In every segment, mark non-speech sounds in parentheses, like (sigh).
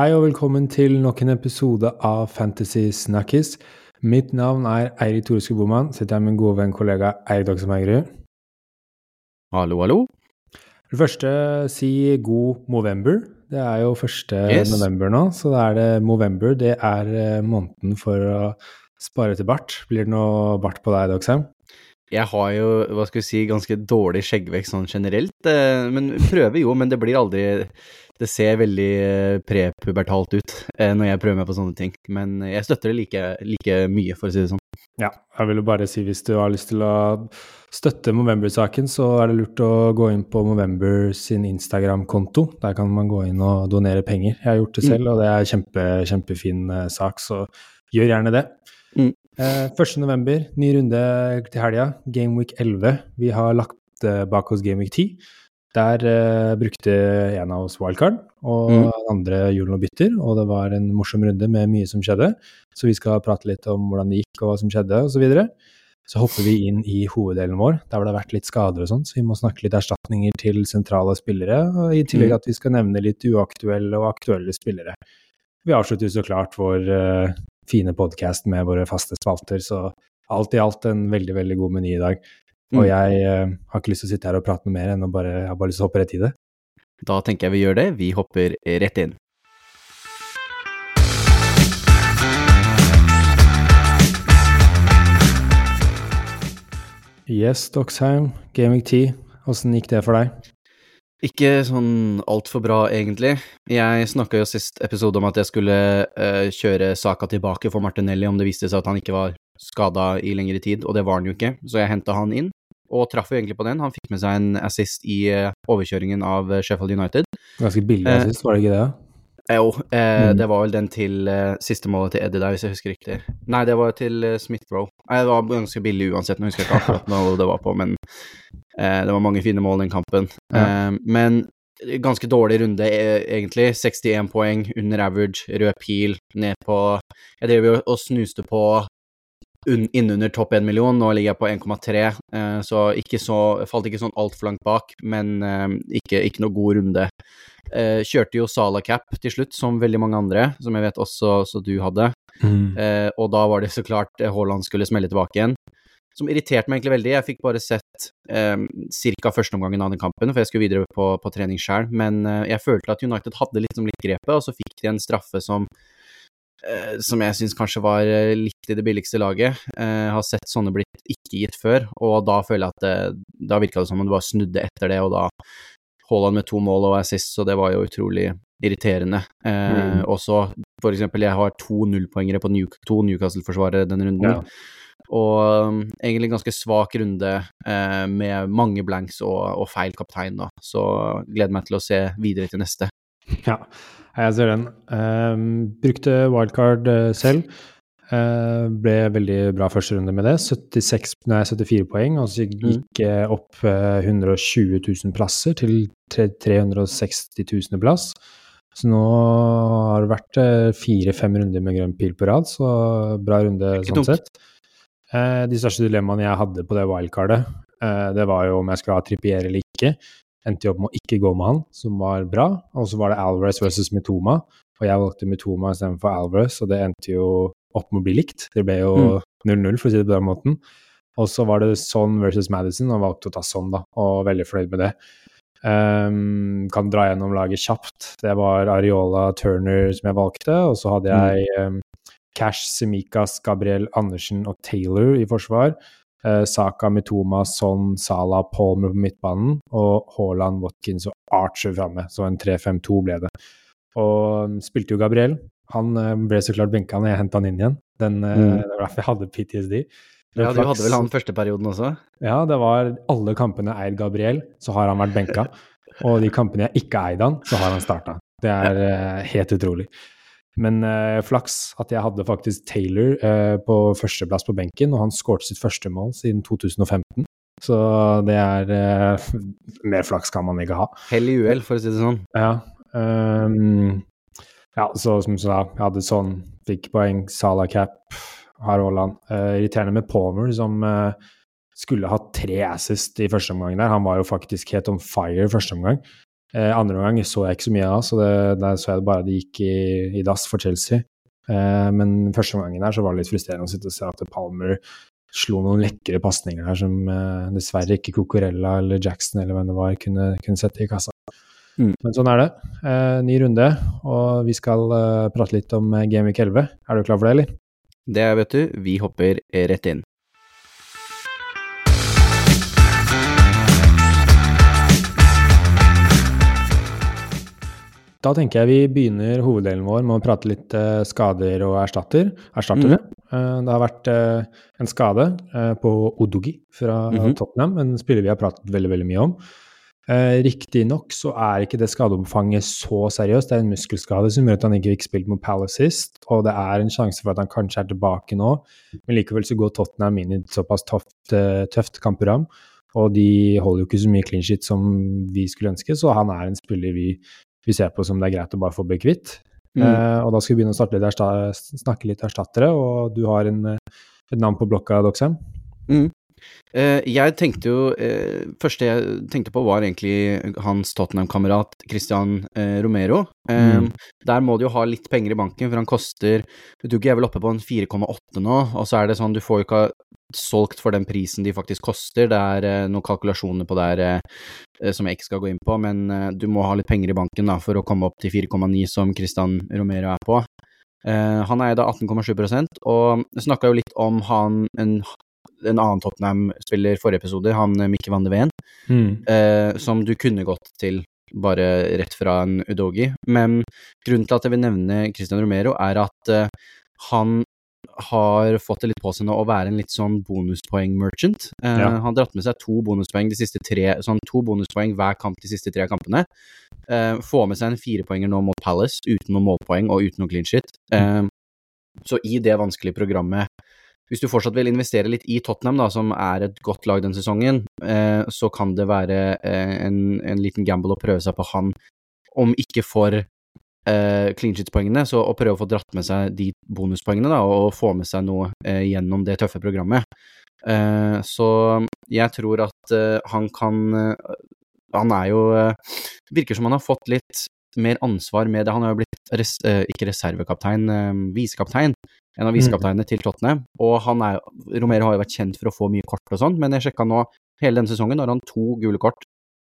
Hei og velkommen til nok en episode av Fantasy Snackies. Mitt navn er Eirik Toreske Boman. Sitter her med min gode venn kollega Eirik Meigerud. Hallo, hallo. For det første, si god Movember. Det er jo 1. Yes. november nå, så da er det Movember. Det er eh, måneden for å spare til bart. Blir det noe bart på deg, Doksheim? Jeg har jo, hva skal vi si, ganske dårlig skjeggvekst sånn generelt. eh, Men prøver jo, men det blir aldri Det ser veldig eh, prepubertalt ut eh, når jeg prøver meg på sånne ting. Men jeg støtter det like, like mye, for å si det sånn. Ja, jeg vil jo bare si hvis du har lyst til å støtte Movember-saken, så er det lurt å gå inn på Movember sin Instagram-konto. Der kan man gå inn og donere penger. Jeg har gjort det selv, og det er kjempe, kjempefin eh, sak, så gjør gjerne det. Mm. Eh, 1. november, ny runde til helga. Gameweek 11. Vi har lagt bak oss Gameweek 10. Der eh, brukte en av oss wildcard, og Mm. andre gjorde og bytter. Og det var en morsom runde med mye som skjedde. Så vi skal prate litt om hvordan det gikk, og hva som skjedde, osv. Så, videre. så hopper vi inn i hoveddelen vår, der hvor det har vært litt skader og sånn. Så vi må snakke litt erstatninger til sentrale spillere, og i tillegg Mm. at vi skal nevne litt uaktuelle og aktuelle spillere. Vi avslutter så klart vår eh, fine podkast med våre faste spalter, så alt i alt en veldig, veldig god meny i dag. Og Mm. jeg uh, har ikke lyst til å sitte her og prate noe mer enn å bare, jeg har bare lyst til å hoppe rett i det. Da tenker jeg vi gjør det. Vi hopper rett inn. Yes, Doxheim, Gaming 10, åssen gikk det for deg? Ikke sånn altfor bra, egentlig. Jeg snakka jo sist episode om at jeg skulle uh, kjøre saka tilbake for Martinelli om det viste seg at han ikke var skada i lengre tid, og det var han jo ikke, så jeg henta han inn. Og traff jo egentlig på den. Han fikk med seg en assist i eh, overkjøringen av eh, Sheffield United. Ganske billig Eh, assist, var det ikke det? Jo, eh, Mm. det var vel den til eh, siste målet til Eddie der, hvis jeg husker riktig. Nei, det var til eh, Smith-Roe. Nei, det var ganske billig uansett, nå husker jeg ikke akkurat (laughs) hva det var på, men eh, det var mange fine mål den kampen. Ja. Eh, men ganske dårlig runde, eh, egentlig. 61 poeng, under average, rød pil, ned på Jeg drev jo og snuste på innunder topp 1 million, nå ligger jeg på 1,3, eh, så ikke så Falt ikke sånn altfor langt bak, men eh, ikke, ikke noe god runde. Eh, kjørte jo Sala Cap til slutt, som veldig mange andre, som jeg vet også, du hadde. Mm. Og da var det så klart Haaland skulle smelle tilbake igjen. Som irriterte meg egentlig veldig. Jeg fikk bare sett eh, ca. førsteomgangen av den kampen, for jeg skulle videre på, på trening sjøl. Men jeg følte at United hadde liksom litt grepet, og så fikk de en straffe som som jeg syns kanskje var likt litt i det billigste laget. Jeg har sett sånne blitt ikke gitt før, og da føler jeg at det, da virka det som om du bare snudde etter det, og da Haaland med to mål og assist, så det var jo utrolig irriterende. Eh, Mm. Og så for eksempel, jeg har to nullpoengere på New to Newcastle-forsvarere denne runden. Ja. Og um, egentlig ganske svak runde eh, med mange blanks og, og feil kaptein, da. Så gleder meg til å se videre til neste. Ja, jeg ser den. Ehm, brukte wildcard eh, selv. Uh, ble veldig bra første runde med det. 76, nei, 74 poeng, og så gikk jeg opp uh, 120 000 plasser til tre- 360 000 plass. Så nå har det vært eh, fire-fem runder med grønn pil på rad, så bra runde sånn dumt. sett. Eh, de største dilemmaene jeg hadde på det wildcardet, eh, det var jo om jeg skulle ha Trippier eller ikke. Endte jeg opp med å ikke gå med han, som var bra. Og så var det Alvarez versus Mitoma, og jeg valgte Mitoma istedenfor Alvarez, og det endte jo opp med å bli likt. Det ble jo 0-0, for å si det på den måten. Og så var det Son versus Madison, og valgte å ta Son, da, og veldig fornøyd med det. Um, kan dra gjennom laget kjapt. Det var Areola Turner som jeg valgte, og så hadde jeg um, Cash, Semikas, Gabriel Andersen og Taylor i forsvar. Eh, Saka, Mitoma, Son, Salah, Palmer på midtbanen, og Haaland, Watkins og Archer framme. Så en 3-5-2 ble det. Og um, spilte jo Gabriel. Han eh, ble så klart benka når jeg henta han inn igjen. Den, eh, Mm. Det var derfor jeg hadde PTSD. Ja, du hadde vel han første perioden også? Ja, det var alle kampene eid Gabriel, så har han vært benka. (laughs) Og de kampene jeg ikke eide han, så har han starta. Det er helt utrolig. Men eh, flaks at jeg hadde faktisk Taylor eh, på førsteplass på benken, og han skåret sitt første mål siden 2015. Så det er eh, Mer flaks kan man ikke ha. Hell i uhell, for å si det sånn. Ja. Um, ja, så som du sa, jeg hadde sånn, fikk poeng, Salah cap, har Haaland. Eh, irriterende med Palmer, som eh, skulle hatt tre assist i første omgang der. Han var jo faktisk helt on fire i første omgang. Eh, andre omgang så jeg ikke så mye av, så det, der så jeg bare det gikk i, i dass for Chelsea. Eh, men første omgangen der så var det litt frustrerende å sitte og se at Palmer slo noen lekre pasninger der som eh, dessverre ikke Cocorella eller Jackson eller hvem det var, kunne, kunne sette i kassa. Mm. Men sånn er det. Eh, ny runde, og vi skal eh, prate litt om eh, Gameweek 11. Er du klar for det, eller? Det vet du, vi hopper rett inn. Da tenker jeg vi begynner hoveddelen vår med å prate litt eh, skader og erstatter, erstattere. Mm. det har vært eh, en skade eh, på Odogi fra Mhm. Tottenham, en spiller vi har pratet veldig veldig mye om. Eh, Riktignok så er ikke det skadeomfanget så seriøst. Det er en muskelskade som gjør at han ikke fikk spilt mot Palace sist, og det er en sjanse for at han kanskje er tilbake nå. Men likevel så går Tottenham inn i et såpass tøft, eh, tøft kampprogram, og de holder jo ikke så mye clean shit som vi skulle ønske, så han er en spiller vi, vi ser på som det er greit å bare få bli kvitt. Mm. Eh, og da skal vi begynne å litt snakke litt erstattere, og du har en, eh, et navn på blokka, Doxham? Eh, jeg tenkte jo eh, første jeg tenkte på, var egentlig hans Tottenham-kamerat Christian eh, Romero. Eh, Mm. Der må du jo ha litt penger i banken, for han koster Du er vel oppe på en 4,8 nå, og så er det sånn du får jo ikke solgt for den prisen de faktisk koster. Det er eh, noen kalkulasjoner på der eh, eh, som jeg ikke skal gå inn på, men eh, du må ha litt penger i banken da, for å komme opp til 4,9 som Christian Romero er på. Uh, han er da 18,7% og snakka jo litt om han en en annen Tottenham-spiller forrige episode, han eh, Mikke van de Ven, Mm. eh, som du kunne gått til bare rett fra en Udogi. Men grunnen til at jeg vil nevne Christian Romero, er at eh, han har fått det litt på seg nå å være en litt sånn bonuspoeng-merchant. Eh, Ja. Han har dratt med seg to bonuspoeng de siste tre, sånn to bonuspoeng hver kamp de siste tre kampene. Eh, får med seg en firepoenger nå mot Palace, uten noe målpoeng og uten noe clean shit. Eh, så i det vanskelige programmet hvis du fortsatt vil investere litt i Tottenham, da, som er et godt lag den sesongen, eh, så kan det være eh, en, en liten gamble å prøve seg på han, om ikke for eh, clean shit-poengene, så å prøve å få dratt med seg de bonuspoengene, da, og få med seg noe eh, gjennom det tøffe programmet. Eh, så jeg tror at eh, han kan Han er jo Virker som han har fått litt mer ansvar med det. Han har jo blitt res, eh, ikke reservekaptein, eh, visekaptein. En av visekapteinene til Tottenham. Og han er, Romero har jo vært kjent for å få mye kort og sånn, men jeg sjekka nå hele denne sesongen, har han to gule kort,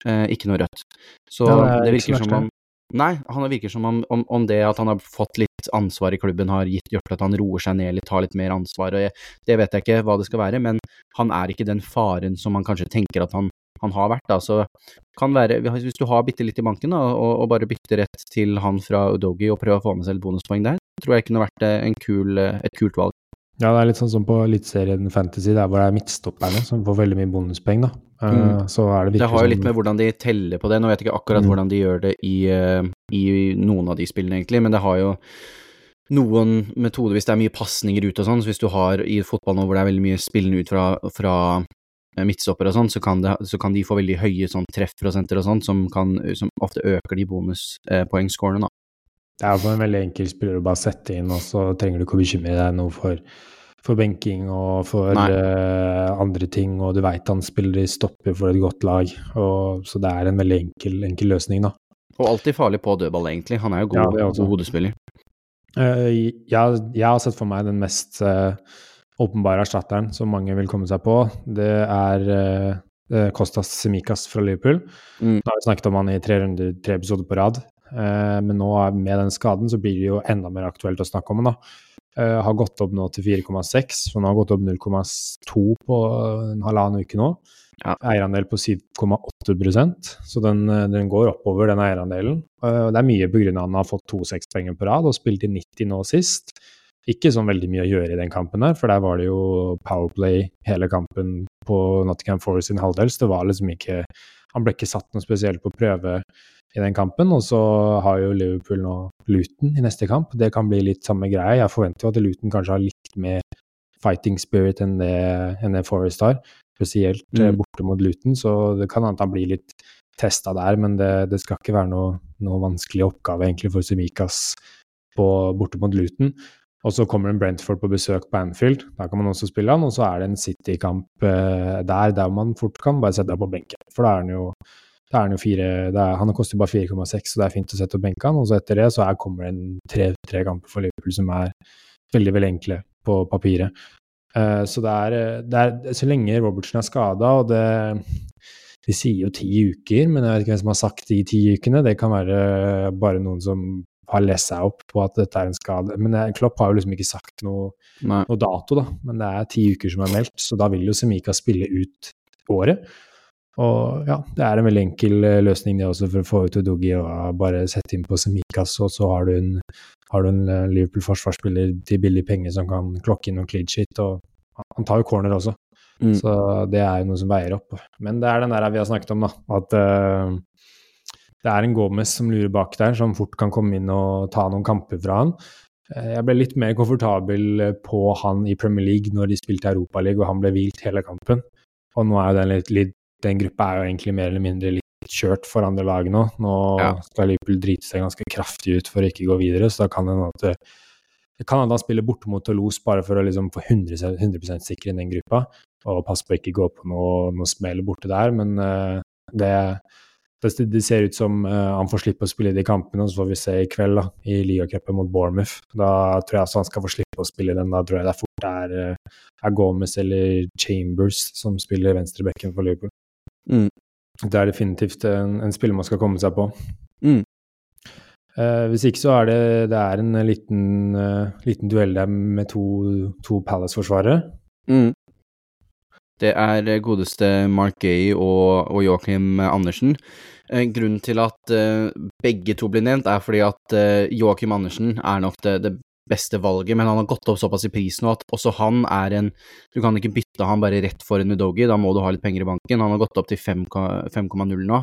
eh, ikke noe rødt. Så Ja, det det virker som om Nei, han virker som om, om, om det at han har fått litt ansvar i klubben har gitt, gjort at han roer seg ned litt, tar litt mer ansvar. og jeg, Det vet jeg ikke hva det skal være, men han er ikke den faren som man kanskje tenker at han, han har vært. da, så kan være, Hvis du har bitte litt i banken da, og, og bare bytter rett til han fra Udogi og prøver å få med seg litt bonuspoeng der, tror jeg kunne vært eh, en kul, eh, et kult valg. Ja, det er litt sånn som på Eliteserien Fantasy, der hvor det er midtstopperne som får veldig mye bonuspoeng, da. Eh, Mm. Så er det Det har jo litt sånn- med hvordan de teller på det. Nå vet jeg ikke akkurat Mm. hvordan de gjør det i, i noen av de spillene, egentlig, men det har jo noen metoder hvis det er mye pasninger ut og sånn. Så hvis du har i fotball nå hvor det er veldig mye spillende ut fra, fra eh, midtstopper og sånn, så, kan så kan de få veldig høye sånn treffprosenter og sånn, som, som ofte øker de bonuspoengscorene, da. Det er jo en veldig enkel spiller å bare sette inn, og så trenger du ikke å bekymre deg noe for, for benking og for eh, andre ting, og du veit han spiller i stopper for et godt lag, og, så det er en veldig enkel, enkel løsning, da. Og alltid farlig på dødball, egentlig. Han er jo god, ja, er god hodespiller. Uh, jeg, jeg har sett for meg den mest eh, åpenbare erstatteren som mange vil komme seg på. Det er eh, eh, Kostas Semikas fra Liverpool. Mm. Nå har vi snakket om han i tre runder, tre episoder på rad. Eh, men nå med den skaden så blir det jo enda mer aktuelt å snakke om han. da. Eh, har gått opp nå til 4,6, så han har gått opp 0,2 på en halvannen uke nå. Ja. Eierandel på 7,8% så den, eh, den går oppover, den eierandelen. Eh, det er mye pga. han har fått to sekspoenger på rad og spilt i 90 nå sist. Ikke sånn veldig mye å gjøre i den kampen der, for der var det jo Powerplay hele kampen på Nottingham Forest sin halvdel, så det var liksom ikke Han ble ikke satt noe spesielt på prøve i den kampen. Og så har jo Liverpool nå Luton i neste kamp. Det kan bli litt samme greie. Jeg forventer jo at Luton kanskje har litt mer fighting spirit enn det, enn det Forest har. Spesielt eh, Mm. borte mot Luton, så det kan hende han blir litt testa der, men det, det skal ikke være noe, noe vanskelig oppgave egentlig for Semikas på, borte mot Luton. Og så kommer en Brentford på besøk på Anfield, Da kan man også spille han. Og så er det en City-kamp eh, der, der man fort kan bare sette deg på benken. For da er han jo er han jo fire er, Han koster bare 4,6, så det er fint å sette opp benken. Og så etter det så er, kommer det en tre, tre kamper for Liverpool som er veldig, veldig enkle på papiret. Uh, så det er, det er, Så lenge Robertsen er skada, og det De sier jo ti uker, men jeg vet ikke hvem som har sagt de ti ukene. Det kan være bare noen som har lest seg opp på at dette er en skade. Men Klopp har jo liksom ikke sagt noe, noe dato, da. Men det er ti uker som er meldt, så da vil jo Semika spille ut året. Og ja, det er en veldig enkel eh, løsning det også for å få ut Udogi og bare sette inn på Semikas, og så har du en, har du en eh, Liverpool-forsvarsspiller til billig penger som kan klokke inn noen clean shit, og han tar jo corner også. Mm. Så det er jo noe som veier opp. Men det er den der vi har snakket om, da. At uh, det er en Gomez som lurer bak der, som fort kan komme inn og ta noen kamper fra han. Jeg ble litt mer komfortabel på han i Premier League når de spilte Europaliga og han ble hvilt hele kampen. Og nå er jo den, litt, litt, den gruppa er jo egentlig mer eller mindre litt kjørt for andre lag nå. Nå ja. skal Liverpool drite seg ganske kraftig ut for å ikke gå videre, så da kan det hende at det kan hende han spiller borte mot Toulouse bare for å liksom få 100, 100 sikre inn den gruppa, og passe på å ikke gå på noe, noe smell borte der. Men uh, det, det, det, ser ut som uh, han får slippe å spille de kampene, og så får vi se i kveld da, i ligacupen mot Bournemouth. Da tror jeg altså han skal få slippe å spille den. Da tror jeg det er fort det er, uh, er Gomez eller Chambers som spiller venstrebekken for Liverpool. Mm. Det er definitivt en, en spiller man skal komme seg på. Mm. Uh, hvis ikke så er det, det er en liten, uh, liten duell der med to, to Palace-forsvarere. Mm. Det er godeste Mark Gay og, og Joachim Andersen. Uh, grunnen til at begge to blir nevnt, er fordi at Joakim Andersen er nok det, det, beste valget, men han har gått opp såpass i pris nå at også han er en Du kan ikke bytte han bare rett for en Udogi, da må du ha litt penger i banken. Han har gått opp til 5,0 nå,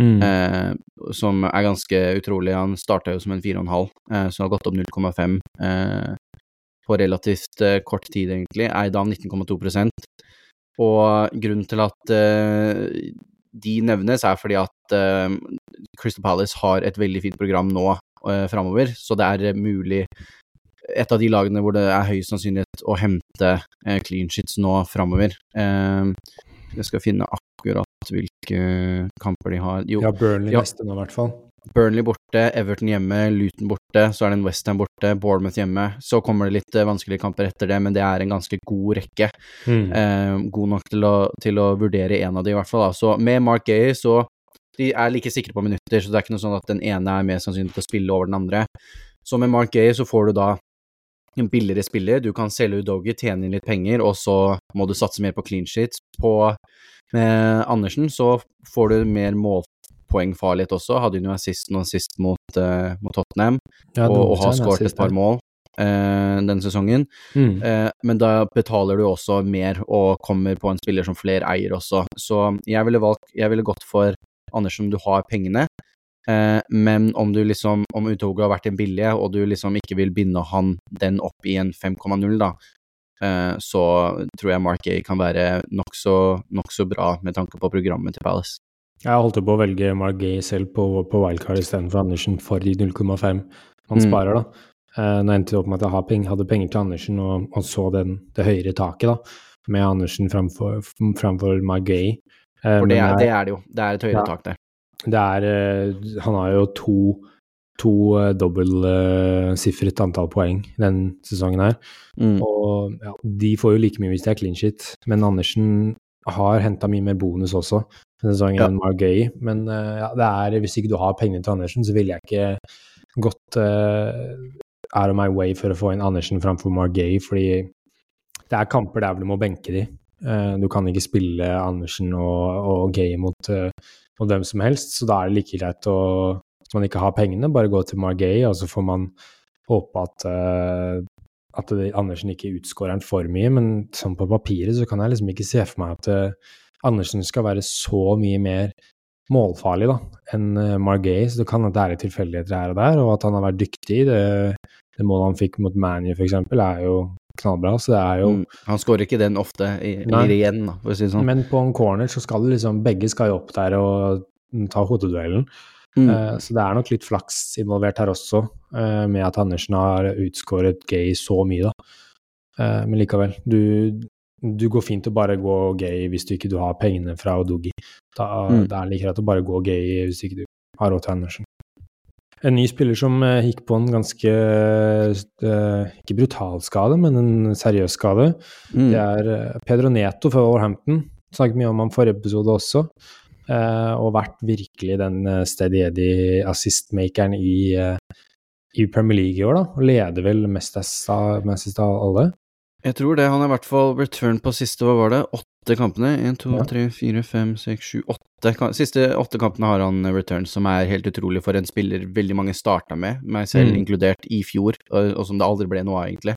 mm. eh, som er ganske utrolig. Han starta jo som en 4,5, eh, så har gått opp 0,5 eh, på relativt eh, kort tid, egentlig. Eid av 19,2 Og grunnen til at eh, de nevnes, er fordi at eh, Crystal Palace har et veldig fint program nå uh, framover, så det er mulig et av de lagene hvor det er høy sannsynlighet å hente uh, clean shits nå framover. Uh, jeg skal finne akkurat hvilke kamper de har. Jo, ja, Burnley ja, neste nå, i hvert fall. Burnley borte, Everton hjemme, Luton borte, så er det en Westham borte, Bournemouth hjemme. Så kommer det litt vanskelige kamper etter det, men det er en ganske god rekke. Mm. Eh, god nok til å, til å, vurdere en av de, i hvert fall. Da. Så med Mark Gay, så De er like sikre på minutter, så det er ikke noe sånn at den ene er mer sannsynlig til å spille over den andre. Så med Mark Gay så får du da en billigere spiller. Du kan selge Udogi, tjene inn litt penger, og så må du satse mer på clean sheets. På med Andersen så får du mer målpoengfarlighet også. Hadde jo assist og assist mot, eh, mot Tottenham, ja, og, og, har skåret et par mål Eh, denne sesongen. Mm. Uh, men da betaler du også mer og kommer på en spiller som flere eier også. Så jeg ville, valgt, jeg ville gått for Andersen om du har pengene. Eh, men om du liksom, om uttoget har vært en billig, og du liksom ikke vil binde han den opp i en 5,0, da, eh, så tror jeg Mark A kan være nokså nok så bra med tanke på programmet til Palace. Jeg holdt på å velge Mark Gay selv på, på wildcard istedenfor Andersen for de 0,5 han mm. sparer, da. Uh, nå endte det opp med at jeg hadde penger til Andersen og, og så den, det høyere taket, da, med Andersen framfor, framfor Mark Gay. Uh, for det er, det er, det jo. Det er et høyere tak der det er eh, Han har jo to, to uh, dobbeltsifret antall poeng den sesongen her. Mm. Og ja, de får jo like mye hvis de er clean shit, men Andersen har henta mye mer bonus også denne sesongen ja. enn Margay. Men uh, ja, det er, hvis ikke du har pengene til Andersen, så ville jeg ikke gått uh, out of my way for å få inn Andersen framfor Margay, fordi det er kamper der hvor du må benke de. Uh, du kan ikke spille Andersen og, og Gay mot mot hvem som helst, så da er det like greit å Hvis man ikke har pengene, bare gå til Margay, og så får man håpe at, uh, at Andersen ikke utskårer han for mye. Men sånn på papiret så kan jeg liksom ikke se for meg at Andersen skal være så mye mer målfarlig da, enn Margay. Så det kan at det er tilfeldigheter her og der, og at han har vært dyktig. Det, det målet han fikk mot ManU, f.eks., er jo knallbra. Så det er jo mm, Han skårer ikke den ofte, eller igjen, da, for å si det sånn. Men på en corner så skal det liksom Begge skal jo opp der og ta hodeduellen. Mm. Uh, så det er nok litt flaks involvert her også, uh, med at Andersen har utskåret Gay så mye, da. Uh, men likevel, du du går fint å bare gå gay hvis du ikke du har pengene fra Odogi. Da, Mm. Det er like greit å bare gå gay hvis ikke du har råd til Andersen. En ny spiller som eh, gikk på en ganske eh, ikke brutal skade, men en seriøs skade, Mm. det er eh, Pedro Neto fra Warhampton. Snakket mye om ham forrige episode også. og vært virkelig den steady eddy assist-makeren i, i Premier League i år, da. Og leder vel mest av alle. Jeg tror det. Han har i hvert fall return på siste, hva var det, åtte kampene? Én, to, tre, fire, fem, seks, sju, åtte. Siste åtte kampene har han return, som er helt utrolig for en spiller veldig mange starta med, meg selv Mm. inkludert, i fjor, og, og som det aldri ble noe av, egentlig.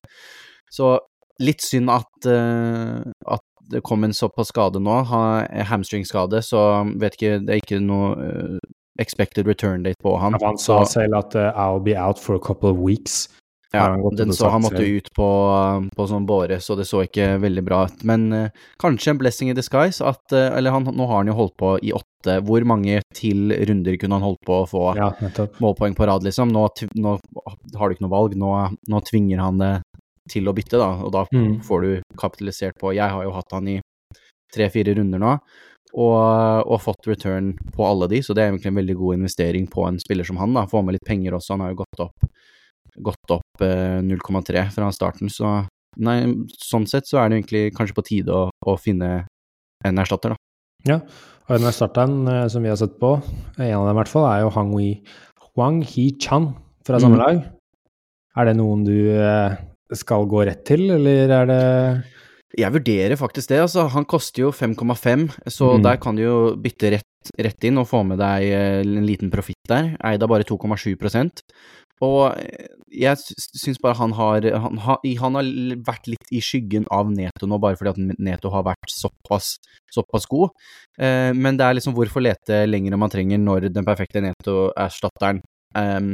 Så litt synd at, uh, at det kom en såpass skade nå. Ha- Hamstringskade, så vet ikke, det er ikke noe uh, expected return date på han. Han sa Så- selv at uh, I'll be out for a couple of weeks. Ja, den så han måtte ut på, på sånn båre, så det så ikke veldig bra ut. Men uh, kanskje en blessing in disguise at uh, Eller han, nå har han jo holdt på i åtte. Hvor mange til runder kunne han holdt på å få Ja, målpoeng på rad, liksom? Nå, nå har du ikke noe valg. Nå, nå tvinger han det til å bytte, da, og da Mm. får du kapitalisert på Jeg har jo hatt han i tre-fire runder nå. Og, og fått return på alle de, så det er egentlig en veldig god investering på en spiller som han. da, Få med litt penger også, han har jo gått opp, gått opp eh, 0,3 fra starten, så nei, sånn sett så er det egentlig kanskje på tide å, å finne en erstatter, da. Ja, og den erstatteren eh, som vi har sett på, en av dem i hvert fall, er jo Hang Wei Wang He Chan fra samme lag. lag. Er det noen du eh, skal gå rett til, eller er det Jeg vurderer faktisk det, altså. Han koster jo 5,5, så Mm. der kan du jo bytte rett, rett inn og få med deg eh, en liten profitt der. Eid av bare 2,7 Og eh, jeg sy- syns bare han har han, han har vært litt i skyggen av Neto nå, bare fordi at Neto har vært såpass, såpass god. Eh, men det er liksom hvorfor lete lenger enn man trenger når den perfekte Neto-erstatteren eh,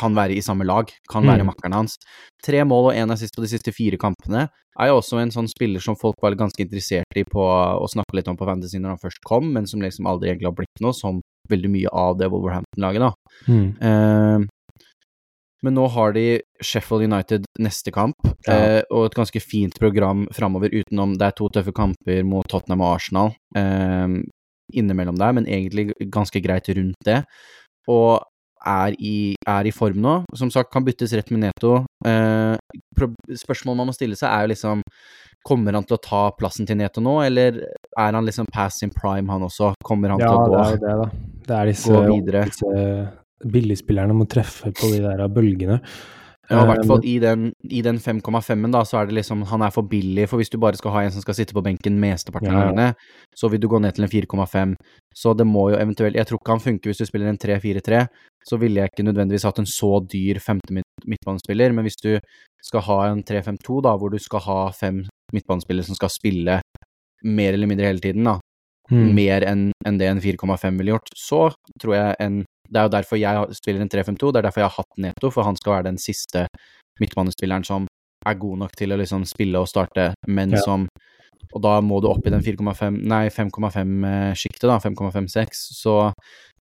kan være i samme lag, kan være Mm. makkeren hans. Tre mål og én assist på de siste fire kampene er jo også en sånn spiller som folk var ganske interessert i på å snakke litt om på Fantasy når han først kom, men som liksom aldri egentlig har blitt noe, som veldig mye av det Wolverhampton-laget, da. Mm. Eh, men nå har de Sheffield United neste kamp, Ja. eh, og et ganske fint program framover, utenom det er to tøffe kamper mot Tottenham og Arsenal eh, innimellom der, men egentlig ganske greit rundt det. Og er i, er i form nå. Som sagt, kan byttes rett med Neto. Eh, spørsmålet man må stille seg, er jo liksom Kommer han til å ta plassen til Neto nå, eller er han liksom past in prime, han også? Kommer han Ja, til å det gå er jo det, da. Det er disse, gå videre. disse billigspillerne må treffe på de der bølgene. Ja, i hvert Eh, fall i den, den 5,5-en, da, så er det liksom Han er for billig, for hvis du bare skal ha en som skal sitte på benken mesteparten av Ja, ja. gangene, så vil du gå ned til en 4,5. Så det må jo eventuelt Jeg tror ikke han funker hvis du spiller en 3-4-3, så ville jeg ikke nødvendigvis hatt en så dyr femte midtbanespiller, men hvis du skal ha en 3-5-2, da, hvor du skal ha fem midtbanespillere som skal spille mer eller mindre hele tiden, da, mm. mer enn enn det en 4,5 ville gjort, så tror jeg en Det er jo derfor jeg spiller en 3-5-2, det er derfor jeg har hatt Neto, for han skal være den siste midtbanespilleren som er god nok til å liksom spille og starte, men Ja. som Og da må du opp i den 4,5 Nei, 5,5-sjiktet, da. 5,56. Så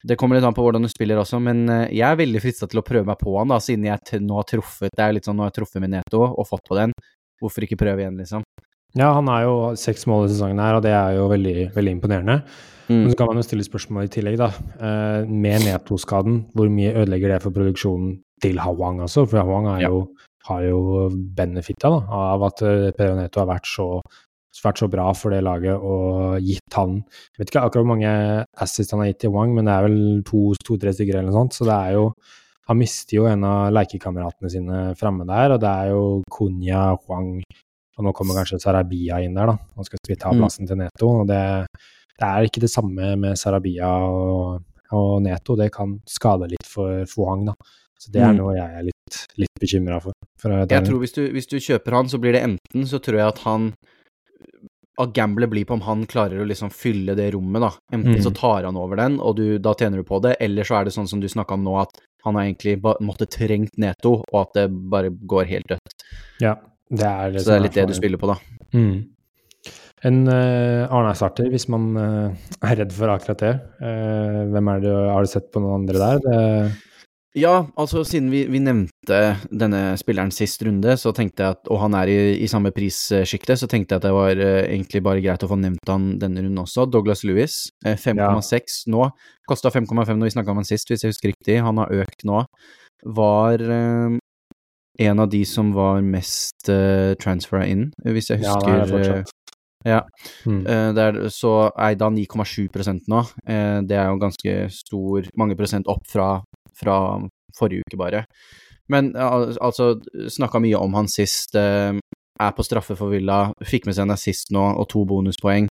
det kommer litt an på hvordan du spiller også, men eh, jeg er veldig frista til å prøve meg på han, da, siden jeg nå har truffet Det er litt sånn nå har jeg truffet med Neto og fått på den. Hvorfor ikke prøve igjen, liksom? Ja, han er jo seks mål i sesongen her, og det er jo veldig, veldig imponerende. Men Mm. så kan man jo stille spørsmål i tillegg, da. Eh, med Neto-skaden, hvor mye ødelegger det for produksjonen til Hawang også? For Hawang Ja. jo, har jo benefitta da, av at eh, Pedro Neto har vært så, vært så bra for det laget og gitt han Jeg vet ikke akkurat hvor mange assists han har gitt til Wang, men det er vel to-tre stykker eller noe sånt. Så det er jo Han mister jo en av lekekameratene sine framme der, og det er jo Kunya, Huang og nå kommer kanskje Sarabia inn der, da. Han skal ta Mm. plassen til Neto. og det det er ikke det samme med Sarabia og, og Neto. Det kan skade litt for Fohang, da. Så det er Mm. noe jeg er litt, litt bekymra for. for Jeg tror hvis du, hvis du kjøper han, så blir det enten så tror jeg at han At gamblet blir på om han klarer å liksom fylle det rommet, da. Enten Mm. så tar han over den, og du, da tjener du på det, eller så er det sånn som du snakka om nå, at han har egentlig måtte trengt Neto, og at det bare går helt dødt. Ja, det er det Så det er litt det du spiller på, da. Mm. En uh, Arne-starter, hvis man uh, er redd for akkurat det. Uh, hvem er det, Har du sett på noen andre der? Det, Ja, altså siden vi, vi, nevnte denne spilleren sist runde, så tenkte jeg at, og han er i, i samme prissjikte, så tenkte jeg at det var uh, egentlig bare greit å få nevnt han denne runden også. Douglas Lewis, uh, 5,6 ja. nå. Kosta 5,5 når vi snakka om han sist, hvis jeg husker riktig. Han har økt nå. Var en av de som var mest uh, transfera inn, hvis jeg husker. Ja, det er. Ja. Mm. Uh, er, så er da 9,7 nå. Uh, det er jo ganske stor Mange prosent opp fra fra forrige uke, bare. Men altså, snakka mye om han sist. Eh, er på straffe for Villa, fikk med seg en assist nå og to bonuspoeng.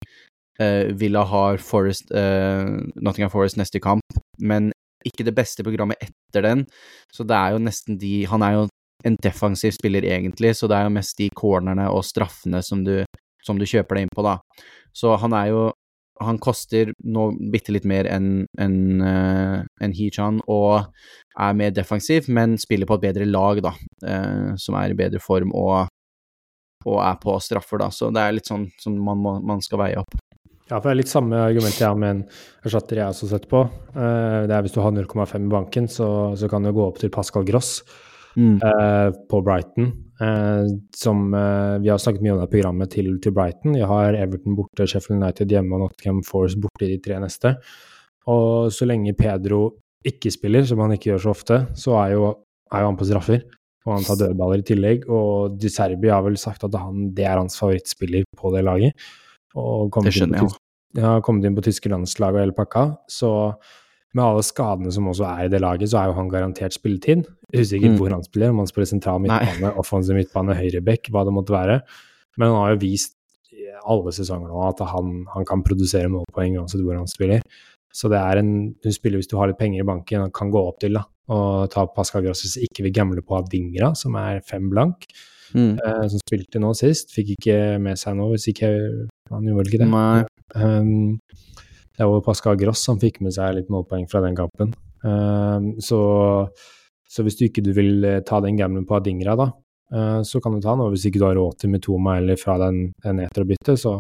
Eh, Villa har Forest, eh, Nottingham Forest neste kamp, men ikke det beste programmet etter den. Så det er jo nesten de Han er jo en defensiv spiller, egentlig, så det er jo mest de cornerne og straffene som du, som du kjøper deg inn på, da. Så han er jo han koster nå bitte litt mer enn en, en Hichan og er mer defensiv, men spiller på et bedre lag, da, uh, som er i bedre form og, og, er på straffer, da. Så det er litt sånn som man, må, man skal veie opp. Ja, for det er litt samme argument jeg har med en erstatter jeg også sett på. Uh, det er hvis du har 0,5 i banken, så, så, kan du gå opp til Pascal Gross mm. på Brighton. Eh, som eh, Vi har snakket mye om det programmet til, til, Brighton. Vi har Everton borte, Sheffield United hjemme og Nottingham Forest borte i de tre neste. Og så lenge Pedro ikke spiller, som han ikke gjør så ofte, så er jo, er jo han på straffer. Og han tar dødballer i tillegg. Og Di Serbi har vel sagt at han, det er hans favorittspiller på det laget. Og det skjønner jeg. Ja, kommet inn på tyske landslag og hele pakka. Så med alle skadene som også er i det laget, så er jo han garantert spilletid. Usikker mm. hvor han spiller, om han spiller sentral midtbane, offensiv midtbane, høyreback, hva det måtte være. Men han har jo vist i alle sesonger nå at han, han kan produsere målpoeng uansett hvor han spiller. Så det er en du spiller hvis du har litt penger i banken, han kan gå opp til da, og ta Pascal Grosses ikke vil gamble på Adingra, som er fem blank, mm. eh, som spilte nå sist. Fikk ikke med seg noe, hvis ikke Han gjorde vel ikke det. Nei. Um, det var Pascal Gross som fikk med seg litt målpoeng fra den kampen. Uh, så, så, hvis du ikke du vil eh, ta den gamblen på Adingra, da, uh, så kan du ta den. Og hvis ikke du har råd til Mitoma eller fra den, den eterbyttet, så,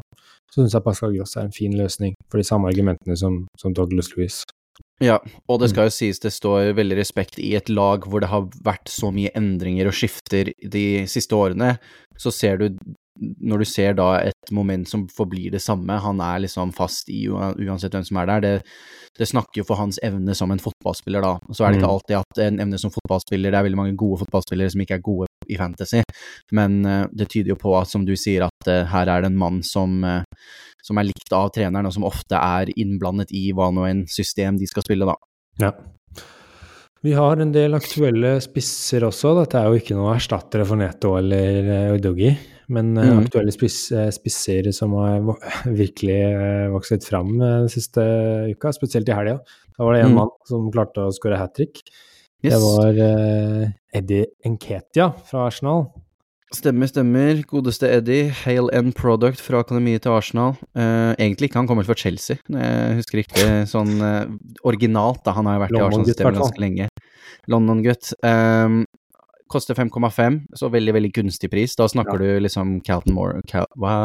så syns jeg Pascal Gross er en fin løsning for de samme argumentene som, som Douglas Louis. Ja, og det skal jo sies det står veldig respekt i et lag hvor det har vært så mye endringer og skifter de siste årene. Så ser du når du ser da et moment som forblir det samme, han er liksom fast i uansett hvem som er der, det, det snakker jo for hans evne som en fotballspiller, da. Så er det ikke mm. alltid at en evne som fotballspiller, det er veldig mange gode fotballspillere som ikke er gode i fantasy, men uh, det tyder jo på at, som du sier, at uh, her er det en mann som, uh, som er likt av treneren, og som ofte er innblandet i hva nå en system de skal spille, da. Ja. Vi har en del aktuelle spisser også. Dette er jo ikke noe erstattere for Neto eller Udogi. Men mm. aktuelle eh, spisser som har (laughs) virkelig eh, vokst litt fram den siste uka, spesielt i helga. Da var det en mm. mann som klarte å skåre hat trick. Yes. Det var Eddie Enketia fra Arsenal. Stemmer, stemmer. Godeste Eddie. Hale End Product fra akademiet til Arsenal. Uh, egentlig ikke, han kommer fra Chelsea, jeg husker riktig. sånn uh, originalt. da, Han har jo vært i Arsenal-systemet ganske lenge. London-gutt. Um, Koster 5,5, så veldig, veldig gunstig pris. Da snakker ja. du liksom Calton Moore Cal, Hva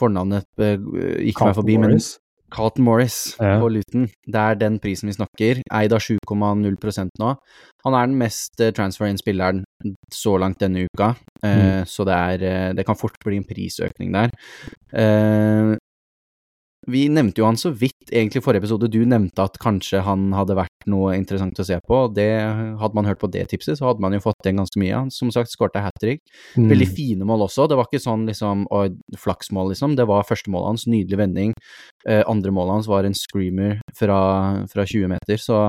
Fornavnet uh, gikk meg forbi, Morris. Carlton Morris ja. på Luton. Det er den prisen vi snakker. Eid av 7,0 nå. Han er den mest uh, transfer-in-spilleren så langt denne uka, uh, mm. så det, er, uh, det kan fort bli en prisøkning der. Uh, vi nevnte jo han så vidt egentlig i forrige episode. Du nevnte at kanskje han hadde vært noe interessant å se på. det Hadde man hørt på det tipset, så hadde man jo fått igjen ganske mye. Han som sagt skårte hat trick. Mm. Veldig fine mål også. Det var ikke sånn liksom flaksmål, liksom. Det var første målet hans, nydelig vending. Eh, andre målet hans var en screamer fra, fra 20 meter, så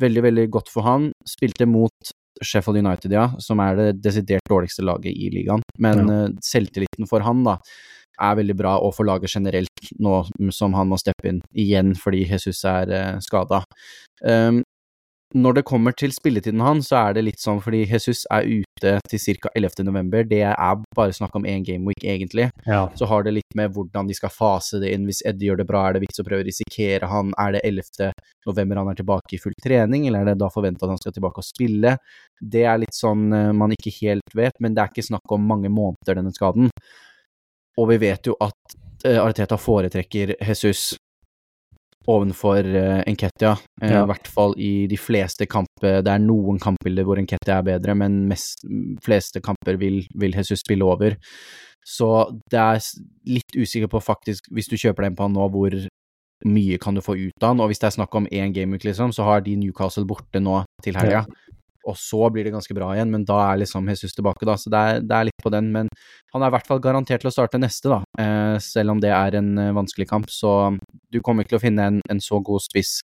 veldig, veldig godt for han. Spilte mot Sheffield United, ja, som er det desidert dårligste laget i ligaen. Men ja. uh, selvtilliten for han, da, er veldig bra, og for laget generelt, nå som han må steppe inn igjen fordi Jesus er eh, skada. Um, når det kommer til spilletiden hans, så er det litt sånn fordi Jesus er ute til ca. 11. november. Det er bare snakk om én gameweek, egentlig. Ja. Så har det litt med hvordan de skal fase det inn. Hvis Eddie gjør det bra, er det vits å prøve å risikere han? Er det 11. november han er tilbake i full trening, eller er det da forventa at han skal tilbake og spille? Det er litt sånn uh, man ikke helt vet, men det er ikke snakk om mange måneder, denne skaden. Og vi vet jo at uh, Arteta foretrekker Jesus ovenfor uh, Enketia. Uh, Ja. I hvert fall i de fleste kamper. Det er noen kampbilder hvor Enketia er bedre, men mest, fleste kamper vil, vil Jesus spille over. Så det er litt usikker på faktisk, hvis du kjøper deg inn på han nå, hvor mye kan du få ut av han. Og hvis det er snakk om én gameweek, liksom, så har de Newcastle borte nå til helga. Og så blir det ganske bra igjen, men da er liksom Jesus tilbake, da. Så det er, det er litt på den. Men han er i hvert fall garantert til å starte neste, da. Eh, selv om det er en eh, vanskelig kamp. Så du kommer ikke til å finne en, en så god spiss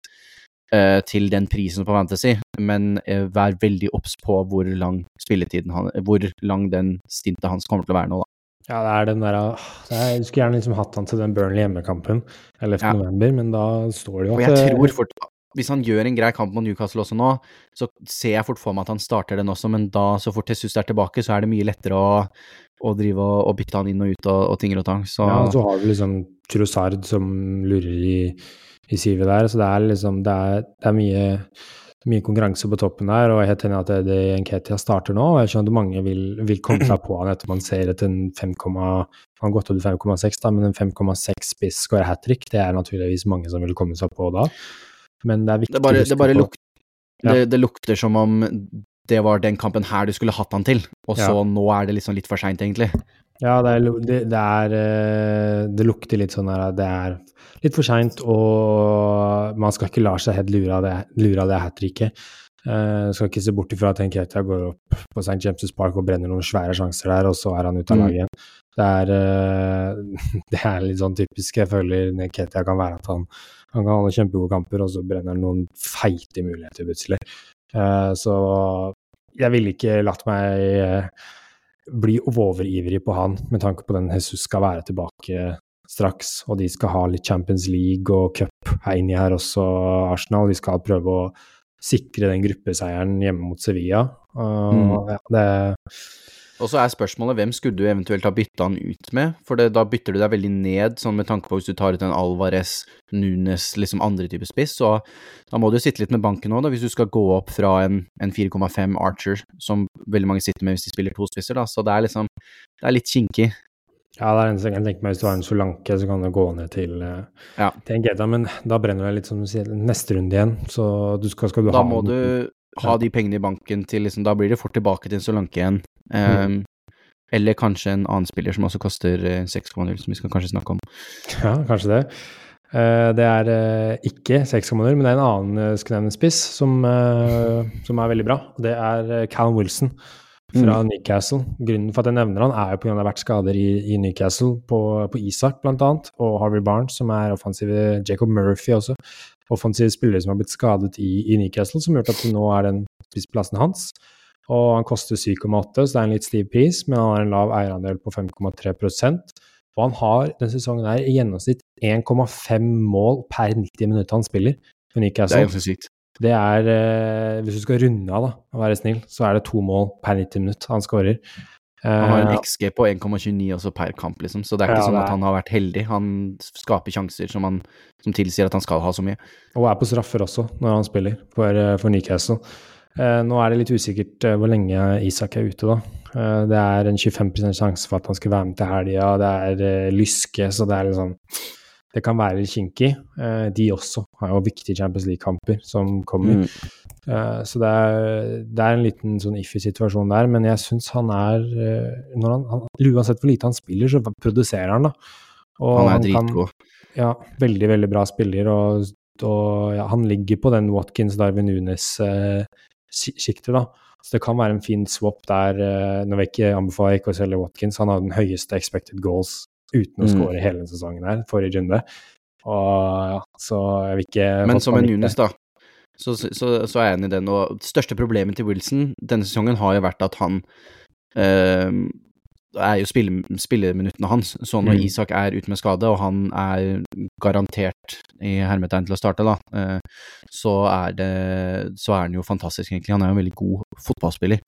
eh, til den prisen på Fantasy, men eh, vær veldig obs på hvor lang spilletiden han Hvor lang den stintet hans kommer til å være nå, da. Ja, det er den der ah, det er, Jeg skulle gjerne liksom hatt han til den Burnley hjemmekampen 11. Ja. november, men da står det jo at Og jeg tror fort Hvis han gjør en grei kamp mot Newcastle også nå, så ser jeg fort for meg at han starter den også, men da, så fort Jesus er tilbake, så er det mye lettere å, å drive og, og bytte han inn og ut og, og ting og tang. Så Ja, og så har du liksom Trossard som lurer i, i sivet der, så det er liksom Det er, det er mye, mye konkurranse på toppen der, og jeg er helt enig at det Nketia starter nå. og Jeg skjønner at mange vil, vil komme seg på han etter man ser etter en 5, han har gått opp til 5,6, da, men en 5,6 spiss skårer hat trick, det er naturligvis mange som vil komme seg på da. Men det er viktig det bare, å det bare på luk, det, det lukter som om det var den kampen her du skulle hatt han til, og så Ja. nå er det liksom litt for seint, egentlig. Ja, det, er, det, det er eh, Det lukter litt sånn her at det er litt for seint, og man skal ikke la seg helt lure av det, lure av det hat tricket. Uh, skal ikke se bort ifra at Nketia går opp på St. James' Park og brenner noen svære sjanser der, og så er han ute av Mm. laget igjen. Det er, eh, (laughs) det er litt sånn typisk. Jeg føler Ketia kan være at han, han kan ha noen kjempegode kamper, og så brenner han noen feite muligheter plutselig. Eh, så jeg ville ikke latt meg eh, bli overivrig på han, med tanke på den Jesus skal være tilbake straks, og de skal ha litt Champions League og cup er inni her også, Arsenal. De skal prøve å sikre den gruppeseieren hjemme mot Sevilla. Og, Mm. ja, det, Og så er spørsmålet hvem skulle du eventuelt ha bytta han ut med, for det, da bytter du deg veldig ned, sånn med tanke på hvis du tar ut en Alvarez, Nunes, liksom andre typer spiss, så da må du sitte litt med banken nå, da, hvis du skal gå opp fra en, en 4,5 Archer, som veldig mange sitter med hvis de spiller to spisser, da, så det er liksom, det er litt kinkig. ja, det er eneste jeg kan tenke meg. Hvis du har en Solanke, så kan du gå ned til, eh, Ja. til Ngeta, men da brenner det litt som du sier, neste runde igjen, så du skal, skal du Da ha må du ha de pengene i banken til liksom, da blir det fort tilbake til en Solanke igjen. Um, Eller kanskje en annen spiller som også koster eh, 6,0, som vi skal kanskje snakke om. Ja, kanskje det. Eh, Det er eh, ikke 6,0, men det er en annen eh, nevne spiss som, eh, som er veldig bra. Det er eh, Callum Wilson fra Newcastle. Grunnen for at jeg nevner han, er jo pga. det har vært skader i, i Newcastle, på, på Isak bl.a., og Harvey Barnes, som er offensive Jacob Murphy også. Offensive spillere som har blitt skadet i, i Newcastle, som har gjort at det nå er den spissplassen hans. Og han koster 7,8, så det er en litt stiv pris, men han har en lav eierandel på 5,3 og han har denne sesongen her i gjennomsnitt 1,5 mål per 90 minutter han spiller for Det er Newcastle. ganske sykt. Det er, eh, hvis du skal runde av da, og være snill, så er det to mål per 90 minutter han skårer. Han har en Eh, XG på 1,29 også per kamp, liksom, så det er ikke Ja, sånn at er- han har vært heldig. Han skaper sjanser som, han, som tilsier at han skal ha så mye. og er på straffer også, når han spiller for, eh, for Newcastle. Eh, nå er det litt usikkert eh, hvor lenge Isak er ute, da. Eh, det er en 25% sjanse for at han skal være med til helga, det er eh, Lyske, så det er liksom Det kan være litt kinkig. Eh, de også har jo viktige Champions League-kamper som kommer. Mm. Eh, så det er, det er en liten sånn iffy situasjon der, men jeg syns han er eh, når han, han, Uansett hvor lite han spiller, så produserer han, da. Og Han er dritgod. ja, veldig, veldig bra spiller, og, og ja, han ligger på den Watkins, Darwin Nunes-sjiktet, da. Så det kan være en fin swap der. eh, Nå vil jeg ikke anbefale ikke å selge Watkins, han har den høyeste expected goals uten å Mm. skåre hele denne sesongen her, forrige runde. Og ja, så jeg vil ikke Men som en. Nunes, da, så, så, så er jeg enig i den. Og det største problemet til Wilson denne sesongen har jo vært at han eh, er jo spill, spilleminuttene hans. Så når Mm. Isak er ute med skade, og han er garantert i hermetegn til å starte, da, eh, så, er det, så er han jo fantastisk, egentlig. Han er jo en veldig god fotballspiller.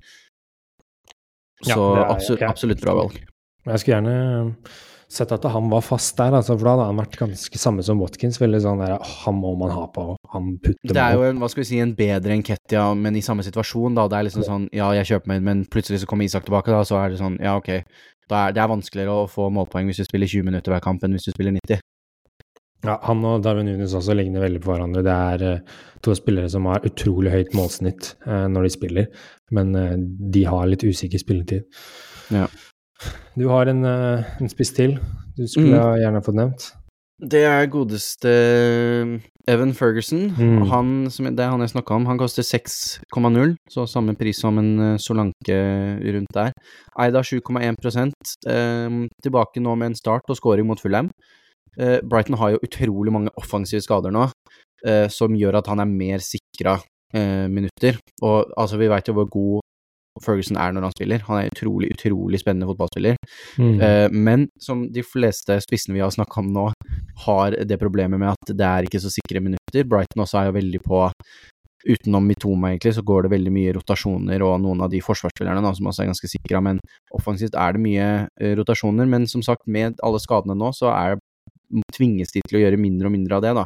Så ja, er- absolutt, absolutt bra valg. Jeg skulle gjerne sett at han var fast der, altså, for da hadde han vært ganske samme som Watkins. Veldig sånn der, han må man ha på, han putter Det er jo en, hva skal vi si, en bedre enn Kettia, men i samme situasjon, da. Det er liksom sånn, ja, jeg kjøper meg inn, men plutselig så kommer Isak tilbake, da, så er det sånn, ja, ok. Da er, det er vanskeligere å få målpoeng hvis du spiller 20 minutter hver kamp enn hvis du spiller 90. Ja, han og Darwin Nunes også ligner veldig på hverandre. Det er uh, to spillere som har utrolig høyt målsnitt uh, når de spiller, men uh, de har litt usikker spilletid. Ja. Du har en, en spiss til du skulle mm. gjerne fått nevnt. Det er godeste Evan Ferguson. Mm. Han, det er han jeg snakka om. Han koster 6,0, så samme pris som en Solanke rundt der. Eid av 7,1 eh, tilbake nå med en start og scoring mot Fulham. Eh, Brighton har jo utrolig mange offensive skader nå, eh, som gjør at han er mer sikra eh, minutter. Og altså, vi veit jo hvor god Ferguson er når han spiller. Han er utrolig, utrolig spennende fotballspiller. Mm. Uh, men som de fleste spissene vi har snakka om nå, har det problemet med at det er ikke så sikre minutter. Brighton også er jo veldig på Utenom Mitoma, egentlig, så går det veldig mye rotasjoner og noen av de forsvarsspillerne da, som også er ganske sikra, men offensivt er det mye uh, rotasjoner. Men som sagt, med alle skadene nå, så er tvinges de til å gjøre mindre og mindre av det, da.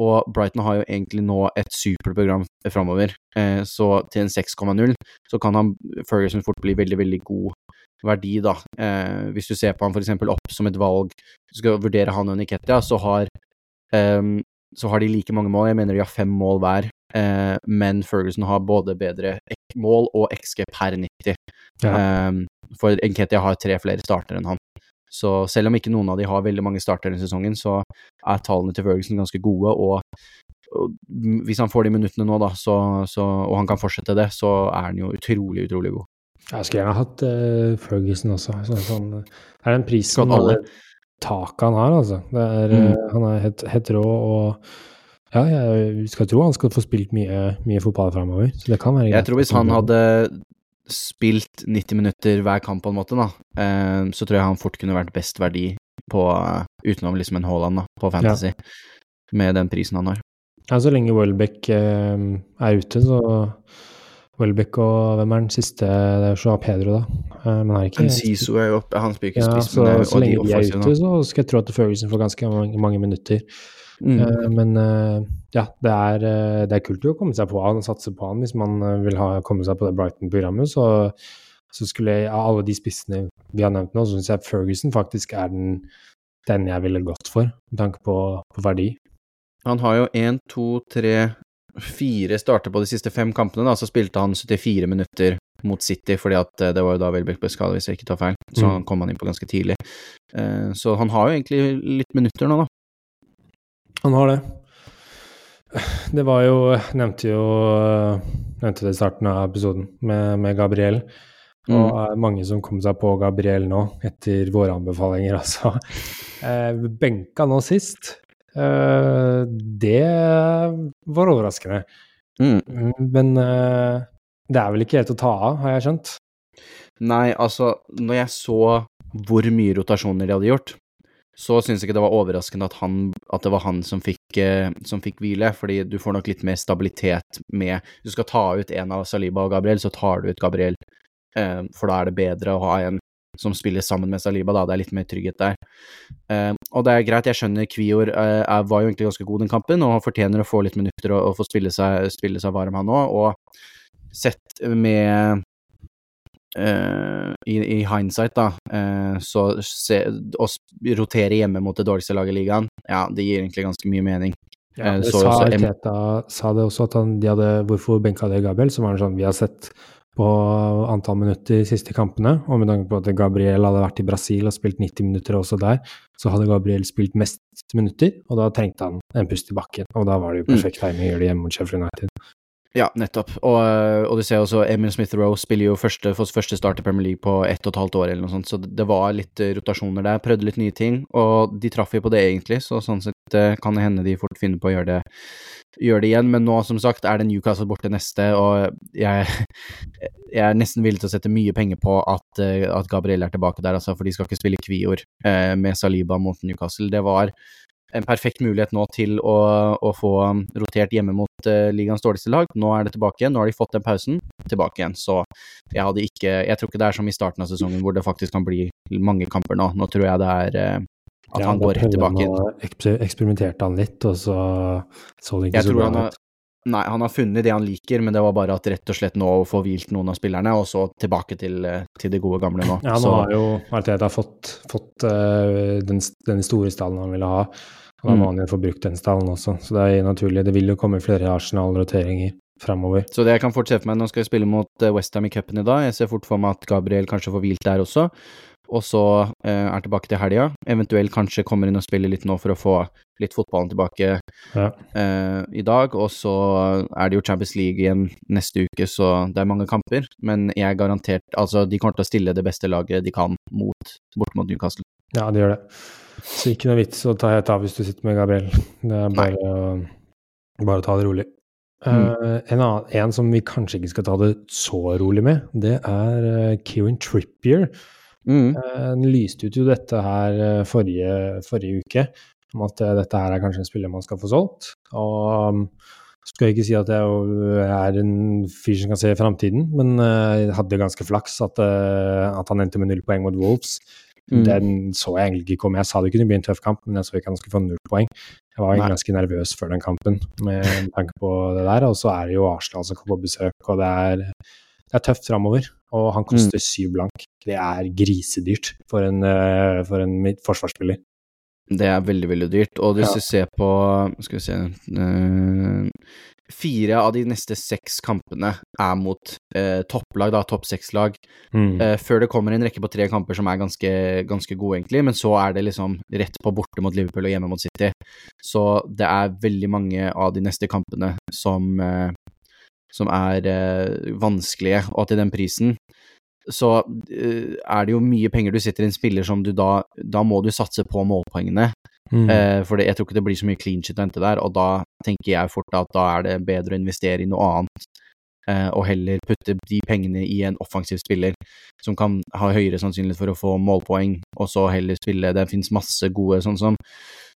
Og Brighton har jo egentlig nå et superprogram framover, eh, så til en 6,0 så kan han Ferguson fort bli veldig, veldig god verdi, da. Eh, hvis du ser på han f.eks. opp som et valg, du skal vurdere han og Niketia, så har eh, så har de like mange mål. Jeg mener de har fem mål hver, eh, men Ferguson har både bedre mål og XG per 90. Ja. Eh, for Nketia har tre flere starter enn han. Så selv om ikke noen av de har veldig mange starter i sesongen, så er tallene til Ferguson ganske gode, og, og hvis han får de minuttene nå, da, så, så, og han kan fortsette det, så er han jo utrolig, utrolig god. Jeg skulle gjerne hatt uh, Ferguson også. Sånn, sånn, det er den prisen alle taket han har, altså. Er, mm. uh, han er helt, helt, rå og ja, jeg skal tro han skal få spilt mye, mye fotball framover. Så det kan være greit. Jeg tror hvis han hadde spilt 90 minutter hver kamp, på en måte, da, eh, så tror jeg han fort kunne vært best verdi på, uh, utenom liksom en Haaland, da, på Fantasy, ja. med den prisen han har. Ja, så lenge Welbeck eh, er ute, så Welbeck og hvem er den siste? Det er Joa Pedro, da. Eh, men er ikke Siso er jo oppe, han spiller ikke ja, spiss, så, men så lenge de er ute, så skal jeg tro at Ferguson får ganske mange, mange minutter. Mm. Uh, men uh, ja, det er, uh, det er, kult å komme seg på han og satse på han hvis man vil ha, komme seg på det Brighton-programmet. Så, så, skulle jeg, av alle de spissene vi har nevnt nå, så syns jeg Ferguson faktisk er den, den, jeg ville gått for, med tanke på, på verdi. Han har jo én, to, tre, fire starter på de siste fem kampene, da, så spilte han 74 minutter mot City, fordi at det var jo da Welbeck ble skadet, hvis jeg ikke tar feil. Så mm. han kom han inn på ganske tidlig. Så han har jo egentlig litt minutter nå, da. Han har det. Det var jo Nevnte jo Nevnte det i starten av episoden med, med Gabriel. Mm. Og mm. mange som kom seg på Gabriel nå, etter våre anbefalinger, (laughs) altså. Eh, benka nå sist. Eh, det var overraskende. Mm. Men eh, det er vel ikke helt å ta av, har jeg skjønt? Nei, altså, når jeg så hvor mye rotasjoner de hadde gjort, så syns jeg ikke det var overraskende at, han, at det var han som fikk, eh, som fikk, hvile, fordi du får nok litt mer stabilitet med du skal ta ut en av Saliba og Gabriel, så tar du ut Gabriel, eh, for da er det bedre å ha en som spiller sammen med Saliba, da. Det er litt mer trygghet der. Eh, og det er greit, jeg skjønner Kvior eh, var jo egentlig ganske god den kampen, og fortjener å få litt minutter og, og få spille seg, spille seg varm, han òg. Og sett med Uh, i, i, hindsight, da, uh, så se, å rotere hjemme mot det dårligste laget i ligaen, ja, det gir egentlig ganske mye mening. Ja, det sa, sa Arteta sa det også at han, de hadde Hvorfor benka det Gabriel? Så var det sånn vi har sett på antall minutter de siste kampene, og med tanke på at Gabriel hadde vært i Brasil og spilt 90 minutter også der, så hadde Gabriel spilt mest minutter, og da trengte han en pust i bakken. Og da var det jo mm. perfekt timing å gjøre det hjemme mot Sheffield United. Ja, nettopp. Og, eh, og, du ser også Emil Smith-Roe spiller jo første, første start i Premier League på ett og et halvt år, eller noe sånt, så det var litt eh, rotasjoner der. Prøvde litt nye ting, og de traff jo på det, egentlig, så sånn sett eh, kan det hende de fort finner på å gjøre det, gjøre det igjen. Men nå, som sagt, er det Newcastle borte neste, og jeg, (laughs) jeg er nesten villig til å sette mye penger på at, at Gabriel er tilbake der, altså, for de skal ikke spille Kvior med Saliba mot Newcastle. Det var en perfekt mulighet nå til å, å få rotert hjemme mot uh, ligaens dårligste lag. Nå er det tilbake igjen, nå har de fått den pausen, tilbake igjen. Så jeg hadde ikke Jeg tror ikke det er som i starten av sesongen hvor det faktisk kan bli mange kamper nå. Nå tror jeg det er uh, at ja, han går rett tilbake inn. Eksperimenterte han litt, og så så det ikke jeg så bra ut. Nei, han har funnet det han liker, men det var bare at rett og slett nå å få hvilt noen av spillerne, og så tilbake til, eh, til det gode gamle nå. Ja, nå så. har jo Arteta fått, fått uh, den, den, store stallen han ville ha. Og han få brukt den stallen også, så det er naturlig. Det vil jo komme flere Arsenal-roteringer framover. Så det jeg kan fort se for meg, nå skal vi spille mot Westham i cupen i dag. Jeg ser fort for meg at Gabriel kanskje får hvilt der også. Og så eh, er tilbake til helga. Eventuelt kanskje kommer inn og spiller litt nå for å få litt fotballen tilbake Ja. eh, i dag. Og så er det jo Champions League igjen neste uke, så det er mange kamper. Men jeg er garantert Altså, de kommer til å stille det beste laget de kan mot, bort mot Newcastle. Ja, de gjør det. Så ikke noe vits å ta helt av hvis du sitter med Gabriel. Det er bare, å, bare å ta det rolig. Eh, en, annen, en som vi kanskje ikke skal ta det så rolig med, det er uh, Kieran Trippier. Mm. Eh, lyste ut jo dette her eh, forrige, forrige uke, om at eh, dette her er kanskje en spiller man skal få solgt. Og um, skal jeg ikke si at jeg er en fyr som kan se framtiden, men jeg hadde ganske flaks at, at han endte med null poeng mot Wolves. Mm. Den så jeg egentlig ikke komme. Jeg sa det kunne bli en tøff kamp, men jeg så ikke han skulle få null poeng. Jeg var Nei. ganske nervøs før den kampen med tanke på det der. Og så er det jo Arsenal som kommer på besøk, og det er, det er tøft framover. Og han koster syv blank. Det er grisedyrt for en, eh, for en forsvarsspiller. Det er veldig, veldig dyrt. Og hvis Ja. du ser på Skal vi se eh, Fire av de neste seks kampene er mot eh, topplag, da, topp seks-lag. Mm. Uh, før det kommer en rekke på tre kamper som er ganske, ganske gode, egentlig. Men så er det liksom rett på borte mot Liverpool og hjemme mot City. Så det er veldig mange av de neste kampene som, som er eh, vanskelige, og til den prisen så eh, er det jo mye penger du sitter i en spiller som du da Da må du satse på målpoengene. Mm. Eh, for det, jeg tror ikke det blir så mye clean shit å hente der, og da tenker jeg fort at da er det bedre å investere i noe annet, og heller putte de pengene i en offensiv spiller som kan ha høyere sannsynlighet for å få målpoeng, og så heller spille. Det finnes masse gode, sånn som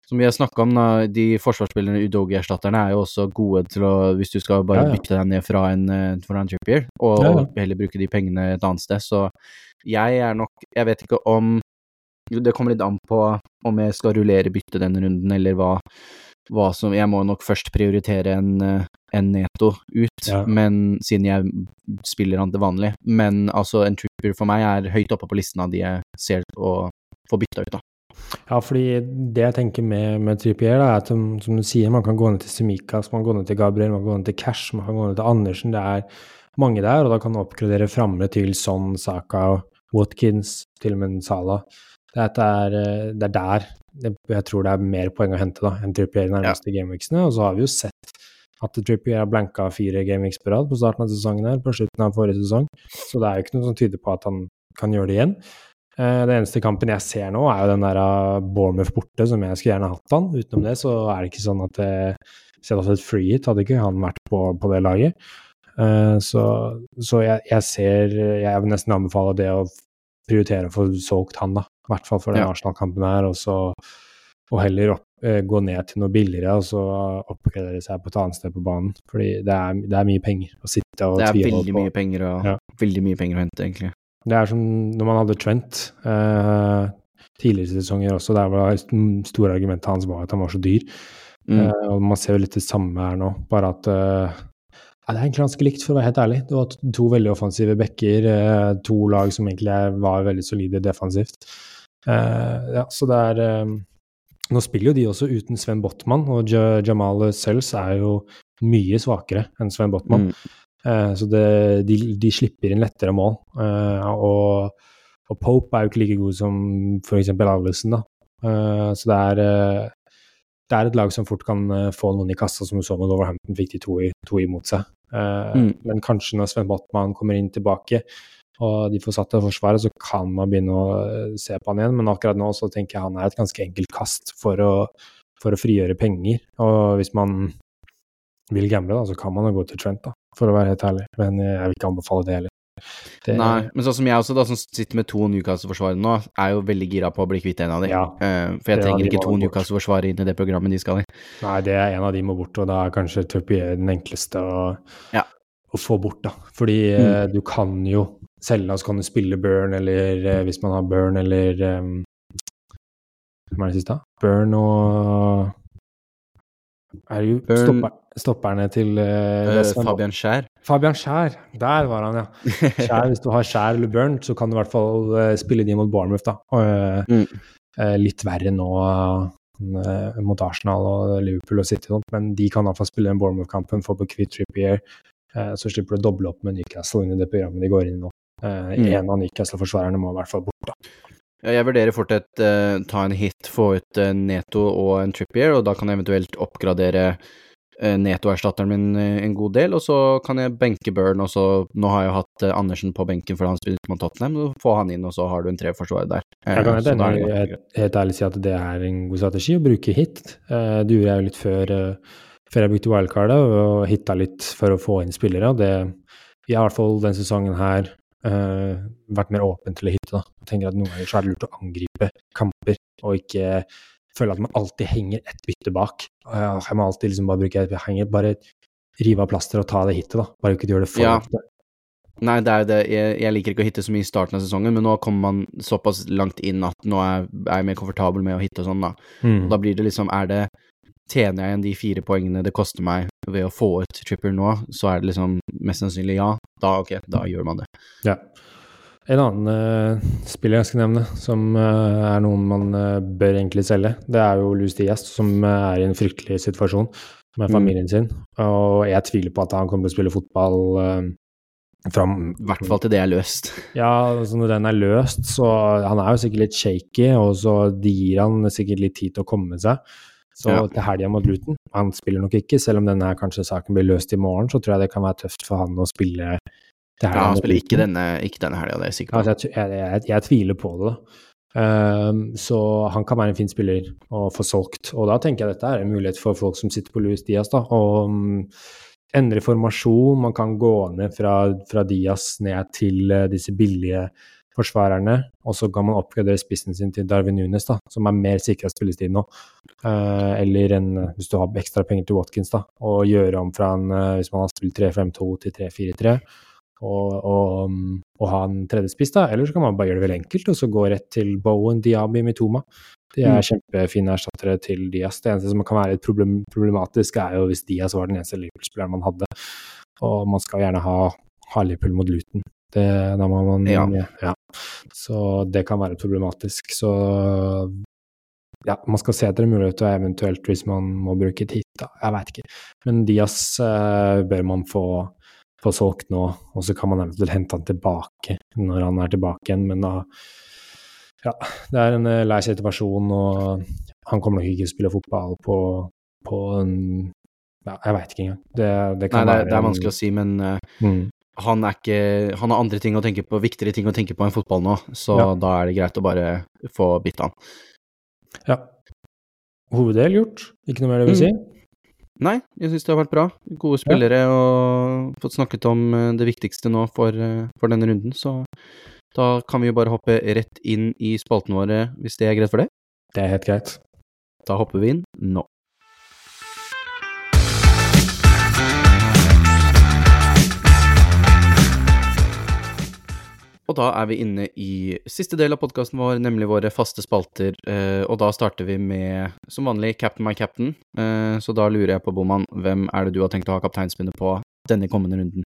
som vi har snakka om, da, de forsvarsspillerne Udogi-erstatterne er jo også gode til å Hvis du skal bare Ja, ja. bytte deg ned fra en, eh, fra en Trippier, og, Ja, heller bruke de pengene et annet sted, så jeg er nok Jeg vet ikke om Det kommer litt an på om jeg skal rullere bytte denne runden, eller hva, hva som Jeg må nok først prioritere en, eh, en Neto ut, Ja. men siden jeg spiller han til vanlig. Men altså, en trooper for meg er høyt oppe på listen av de jeg ser å få bytta ut, da. Ja, fordi det jeg tenker med, med Trippier, da, er at som, som du sier, man kan gå ned til Semikas, man kan gå ned til Gabriel, man kan gå ned til Cash, man kan gå ned til Andersen. Det er mange der, og da kan du oppgradere framme til Son, Saka, Watkins, til og med Salah. Dette er, eh, det er der jeg tror det er mer poeng å hente da, enn Trippier nærmeste gameweeksene. Og så har vi jo sett at Trippier har blanka fire gameweeks på rad på starten av sesongen her, på slutten av forrige sesong. Så det er jo ikke noe som tyder på at han kan gjøre det igjen. Eh, Den eneste kampen jeg ser nå, er jo den der Bournemouth borte, som jeg skulle gjerne hatt han. Utenom det så er det ikke sånn at det Selv et free hit, hadde ikke han vært på, på det laget. Eh, Så, så jeg, jeg ser Jeg vil nesten anbefale det å prioritere å få solgt han, da. I hvert fall for den Ja. Arsenal-kampen her, og så og heller opp, eh, gå ned til noe billigere og så oppgradere seg på et annet sted på banen. Fordi det er, det er mye penger å sitte og Det er veldig på. mye penger å, Ja. veldig mye penger å hente, egentlig. Det er som når man hadde Trent eh, tidligere sesonger også, der var det store argumentet hans var at han var så dyr. Mm. Eh, og man ser jo litt det samme her nå, bare at eh, ja, Det er egentlig ganske likt, for å være helt ærlig. Det var to, veldig offensive backer, eh, to lag som egentlig var veldig solide defensivt. Eh, ja, så det er eh, Nå spiller jo de også uten Sven Botman, og Jamal Sells er jo mye svakere enn Sven Botman. Mm. Eh, så det, de, de slipper inn lettere mål. Uh, og, og Pope er jo ikke like god som f.eks. Allison, da. Uh, så det er, uh, det er et lag som fort kan få noen i kassa, som du så med Wolverhampton fikk de to, i, to imot seg. Mm. Men kanskje når Sven Botman kommer inn tilbake, og de får satt det forsvaret, så kan man begynne å eh, se på han igjen. Men akkurat nå så tenker jeg han er et ganske enkelt kast for å, for å frigjøre penger. Og hvis man vil gamble, da, så kan man jo gå til Trent, da, for å være helt ærlig. Men jeg vil ikke anbefale det heller. Det, Nei, men sånn som jeg også, da, som sitter med to Newcastle-forsvarere nå, er jo veldig gira på å bli kvitt en av dem. Ja. uh, for jeg trenger ikke to. Newcastle-forsvarere inn i det programmet de skal i. Nei, det er en av de må bort, og da er kanskje Turpier den enkleste å, Ja. å få bort, da. Fordi eh, du kan jo selge, så kan du spille Burn, eller eh, hvis man har Burn, eller um, Hvem er det siste? Burn og er jo Burn- stopper, stopperne til Sven- Fabian Skjær. Fabian Skjær. Der var han, ja. (laughs) Skjær, hvis du har Skjær eller Burn, så kan du i hvert fall eh, spille de mot Bournemouth, da. Og, eh, Mm. litt verre nå, uh, mot Arsenal og Liverpool og City, men de kan iallfall spille den Bournemouth-kampen, få på Quit Trippier, uh, så slipper du å doble opp med Newcastle under det programmet de går inn i nå. Uh, mm. En av Newcastle-forsvarerne må i hvert fall bort, da. Jeg vurderer fort et ta en hit, få ut Neto og en Trippier, og da kan jeg eventuelt oppgradere Neto-erstatteren min en god del, og så kan jeg benke Burn, og så Nå har jeg hatt Andersen på benken fordi han spilte mot Tottenham, så få han inn, og så har du en treforsvarer der. Jeg kan helt, helt, helt, ærlig si at det er en god strategi å bruke hit. Det gjorde jeg jo litt før, før jeg brukte wildcardet, og hitta litt for å få inn spillere. Det, vi har i hvert fall denne sesongen her uh, vært mer åpen til å hitte. Da. Jeg tenker at Noen ganger så er det lurt å angripe kamper, og ikke føle at man alltid henger ett bytte bak. Jeg må alltid liksom bare bruke jeg henger, Bare rive av plasteret og ta det hittet, da. Bare ikke gjøre det for ja. Nei, det er det. Jeg, jeg, liker ikke å hitte så mye i starten av sesongen, men nå kommer man såpass langt inn at nå er, er jeg mer komfortabel med å hitte og sånn, da. Mm. Og da blir det liksom Er det Tjener jeg igjen de fire poengene det koster meg ved å få ut tripper nå, så er det liksom mest sannsynlig ja. Da, ok, da gjør man det. Ja. En annen uh, spiller jeg skal nevne, som uh, er noen man uh, bør egentlig selge, det er jo Louis Diaz, som er i en fryktelig situasjon med mm. familien mm. sin. Og jeg tviler på at han kommer til å spille fotball fram I hvert fall til det er løst. Ja, altså når den er løst, så Han er jo sikkert litt shaky, og så gir han sikkert litt tid til å komme seg. Så ja. til helga mot Luton Han spiller nok ikke, selv om denne kanskje saken blir løst i morgen, så tror jeg det kan være tøft for han å spille ja, han spiller ikke denne, ikke denne helga, det er jeg sikker på. Altså, jeg, jeg, jeg, jeg, tviler på det. Um, så han kan være en fin spiller å få solgt. Og da tenker jeg dette er en mulighet for folk som sitter på Louis Diaz, da, å um, endre formasjon. Man kan gå ned fra, fra Diaz ned til uh, disse billige forsvarerne, og så kan man oppgradere spissen sin til Darwin Nunes, da, som er mer sikra spillestid nå. Uh, eller en, hvis du har ekstra penger til Watkins, da, og gjøre om fra en, uh, hvis man har spilt 3-5-2 til 3-4-3 og, og, og ha en tredjespiss, da. Eller så kan man bare gjøre det veldig enkelt og så gå rett til Bowen, Diaby, Mitoma. De er mm. kjempefine erstattere til Diaz. Det eneste som kan være problem, problematisk, er jo hvis Diaz var den eneste Liverpool-spilleren man hadde. Og man skal gjerne ha, ha Liverpool mot Luton. Det, da må man ja. ja. Så det kan være problematisk. Så ja, man skal se etter en mulighet, og eventuelt hvis man må bruke tid, da. Jeg veit ikke. Men Diaz eh, bør man få få solgt nå, og så kan man eventuelt hente han tilbake når han er tilbake igjen, men da Ja, det er en uh, lei situasjon, og han kommer nok ikke til å spille fotball på, på en ja, Jeg veit ikke engang. Det, det kan Nei, det, det er vanskelig å si, men uh, mm. Han er ikke Han har andre ting å tenke på, viktigere ting å tenke på enn fotball nå, så ja. da er det greit å bare få bytte han. Ja. Hoveddel gjort, ikke noe mer det vil mm. si? Nei, jeg syns det har vært bra. Gode spillere ja. og fått snakket om eh, det viktigste nå for, eh, for, denne runden, så da kan vi jo bare hoppe rett inn i spaltene våre, hvis det er greit for deg? Det er helt greit. Da hopper vi inn nå. Og da er vi inne i siste del av podkasten vår, nemlig våre faste spalter. Eh, og da starter vi med, som vanlig, Captain my captain. Eh, så da lurer jeg på, Boman, hvem er det du har tenkt å ha kapteinspinnet på denne kommende runden?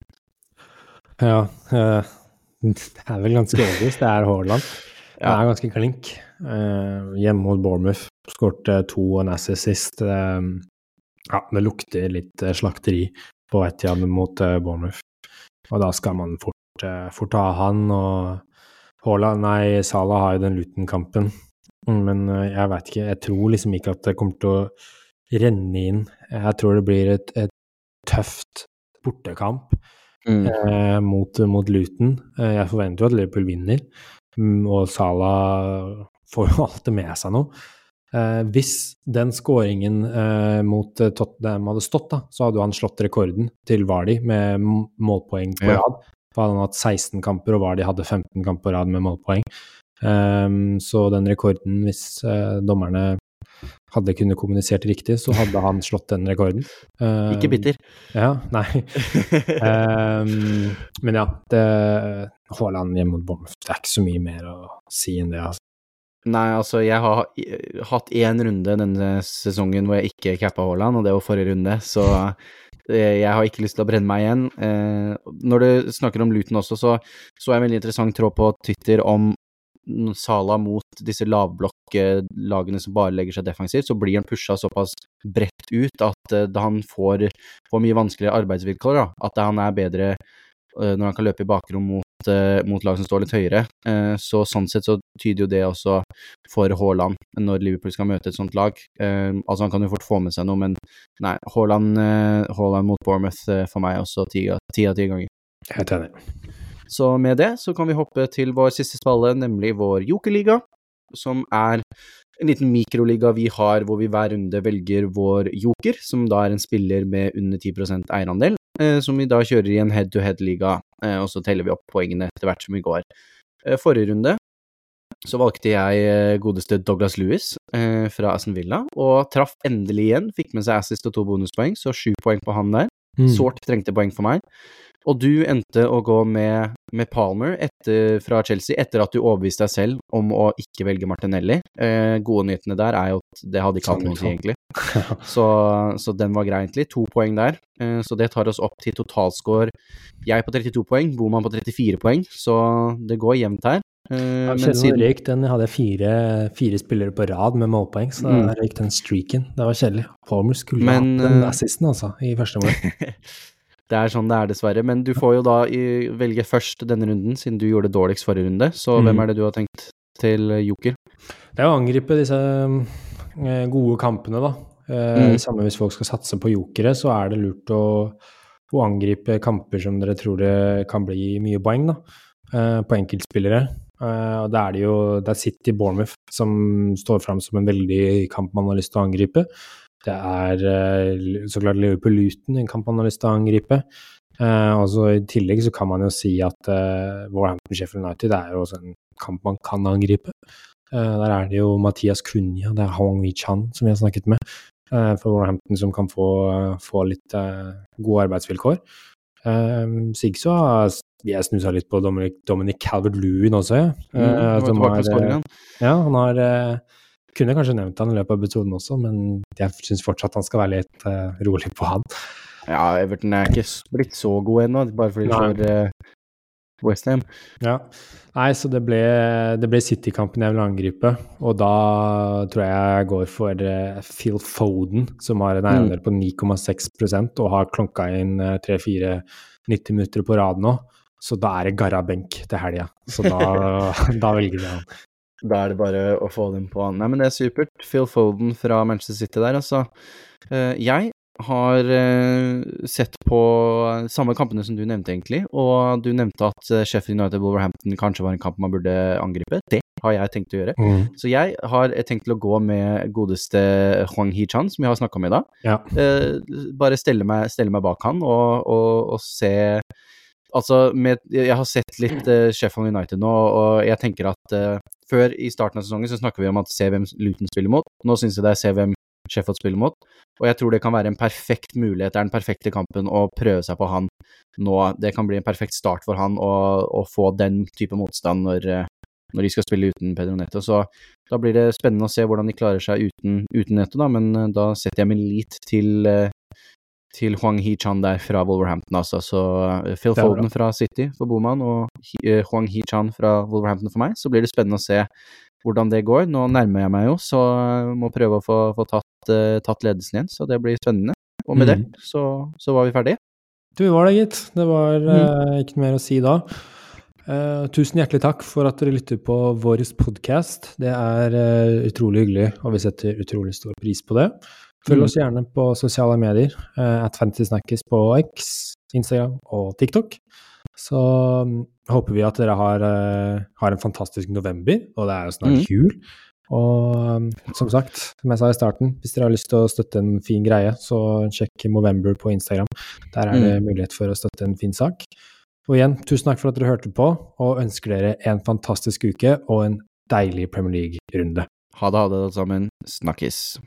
Ja, eh, det er vel ganske obvious. Det er Haaland. (laughs) Det er ganske klink. Eh, hjemme mot Bournemouth. Skårte to og en assist sist. Ja, det lukter litt slakteri på Etiad mot Bournemouth. Og da skal man fort fort ta han. Og Haaland Nei, Salah har jo den Luton-kampen. Mm, men eh, jeg veit ikke. Jeg tror liksom ikke at det kommer til å renne inn. Jeg tror det blir et, et tøft bortekamp mm. eh, mot, mot, Luton. Eh, jeg forventer jo at Liverpool vinner, mm, og Salah får jo (laughs) alltid med seg noe. Eh, hvis den skåringen eh, mot Tottenham hadde stått, da, så hadde han slått rekorden til Vardi med målpoeng på rad. For hadde han hatt 16 kamper, og var de hadde 15 kamper på rad med målpoeng. Um, så den rekorden, hvis uh, dommerne hadde kunnet kommunisert riktig, så hadde han slått den rekorden. Um, Ikke bitter. Ja, nei. um, men ja, det Haaland hjemme mot Bournemouth, det er ikke så mye mer å si enn det. altså. Nei, altså, jeg har hatt én runde denne sesongen hvor jeg ikke cappa Haaland, og det var forrige runde, så jeg har ikke lyst til å brenne meg igjen. Eh, når du snakker om Luton også, så så jeg en veldig interessant tråd på Twitter om Sala mot disse lavblokklagene som bare legger seg defensivt, så blir han pusha såpass bredt ut at han får, får, mye vanskeligere arbeidsvilkår. Da. At han er bedre når han kan løpe i bakrom mot, mot lag som står litt høyere. så sånn sett så tyder jo det også for Haaland når Liverpool skal møte et sånt lag. altså han kan jo fort få med seg noe, men nei, Haaland Haaland mot Bournemouth for meg også ti av ti ganger. Helt enig. Så med det så kan vi hoppe til vår siste spalle, nemlig vår jokerliga, som er en liten mikroliga vi har hvor vi hver runde velger vår joker, som da er en spiller med under 10 eierandel, eh, som vi da kjører i en head-to-head-liga, eh, og så teller vi opp poengene etter hvert som vi går. Eh, forrige runde så valgte jeg godeste Douglas Lewis fra Aston Villa, og traff endelig igjen, fikk med seg assist og to bonuspoeng, så sju poeng på han der. Mm. Sårt trengte poeng for meg. Og du endte å gå med, med Palmer etter, fra Chelsea etter at du overbeviste deg selv om å ikke velge Martinelli. Eh, gode nyhetene der er jo at det hadde ikke hatt noe å si, egentlig. (laughs) så, så, den var grei, egentlig. To poeng der. Eh, så det tar oss opp til totalscore. Jeg på 32 poeng, Boman på 34 poeng, så det går jevnt her. Uh, ja, siden... røyk den, Jeg hadde fire, fire, spillere på rad med målpoeng, så mm. røyk den streaken. Det var kjedelig. Palmer skulle Men, hatt den eh, assisten, altså, i første mål. (laughs) Det er sånn det er, dessverre. Men du får jo da i, velge først denne runden, siden du gjorde det dårligst forrige runde. Så mm. hvem er det du har tenkt til eh, joker? Det er å angripe disse gode kampene, da. Mm. Samme hvis folk skal satse på jokere, så er det lurt å, å, angripe kamper som dere tror det kan bli mye poeng, da. På enkeltspillere. Uh, og da er det jo det er City Bournemouth som står fram som en veldig kamp man har lyst til å angripe. Det er eh, så klart Liverpool-Luton, en kamp man har lyst til å angripe. Uh, og så I tillegg så kan man jo si at uh, Warhampton Sheffield United er jo også en kamp man kan angripe. Uh, der er det jo Mathias Cunha, det er Hong Wee-chan som vi har snakket med uh, for Warhampton, som kan få, få litt gode arbeidsvilkår. Um, Sigso har jeg snusa litt på Dominic, Dominic Calvert-Lewin også, ja. Mm, har, ja, han har kunne kanskje nevnt han i løpet av episoden også, men jeg syns fortsatt han skal være litt uh, rolig på han. Ja, Everton er ikke blitt så god ennå, bare fordi de slår uh, Westham. Ja. Nei, så det ble, det ble City-kampen jeg vil angripe, og da tror jeg jeg går for uh, Phil Foden, som har en eiendel mm. på 9,6% og har klonka inn tre-fire 90 minutter på rad nå. Så da er det Garra-benk til helga. Så da, (laughs) da velger vi han. Da er det bare å få dem på. Nei, men det er supert. Phil Foden fra Manchester City der, altså. Eh, jeg har eh, sett på samme kampene som du nevnte, egentlig. Og du nevnte at eh, Sheffield United Wolverhampton kanskje var en kamp man burde angripe. Det har jeg tenkt å gjøre. Mm. Så jeg har tenkt til å gå med godeste Huang Hichan, som jeg har snakka med i dag. Ja. bare stelle meg, stelle meg, bak han og, og, og se Altså, med, jeg har sett litt uh, (clears throat) Sheffield United nå, og jeg tenker at uh, før i starten av sesongen så snakker vi om at se hvem Luton spiller mot. Nå syns jeg det er se hvem Sheffield spiller mot, og jeg tror det kan være en perfekt mulighet, det er den perfekte kampen å prøve seg på han nå. Det kan bli en perfekt start for han å, å få den type motstand når, uh, når, de skal spille uten Pedro Neto. Så da blir det spennende å se hvordan de klarer seg uten, uten Neto, da, men da setter jeg min lit til til Huang Hee-chan der fra Wolverhampton, altså. Så uh, Phil Foden fra City for Boman og uh, Huang Hee-chan fra Wolverhampton for meg. Så blir det spennende å se hvordan det går. Nå nærmer jeg meg jo, så uh, må prøve å få, få tatt, tatt, ledelsen igjen. Så det blir spennende. Og med mm. det så, så, var vi ferdige. Du var det, gitt. Det var mm. ikke mer å si da. Uh, tusen hjertelig takk for at dere lytter på vår podkast. Det er uh, utrolig hyggelig, og vi setter utrolig stor pris på det. Følg mm. oss gjerne på sosiale medier. Uh, at Fantasy på X, Instagram og TikTok. Så um, håper vi at dere har, uh, har, en fantastisk november, og det er jo snart mm. jul. Og som sagt, som jeg sa i starten, hvis dere har lyst til å støtte en fin greie, så sjekk Movember på Instagram. Der er det mm. mulighet for å støtte en fin sak. Og igjen, tusen takk for at dere hørte på, og ønsker dere en fantastisk uke og en deilig Premier League-runde. Ha det, ha det, sammen. Snakkes.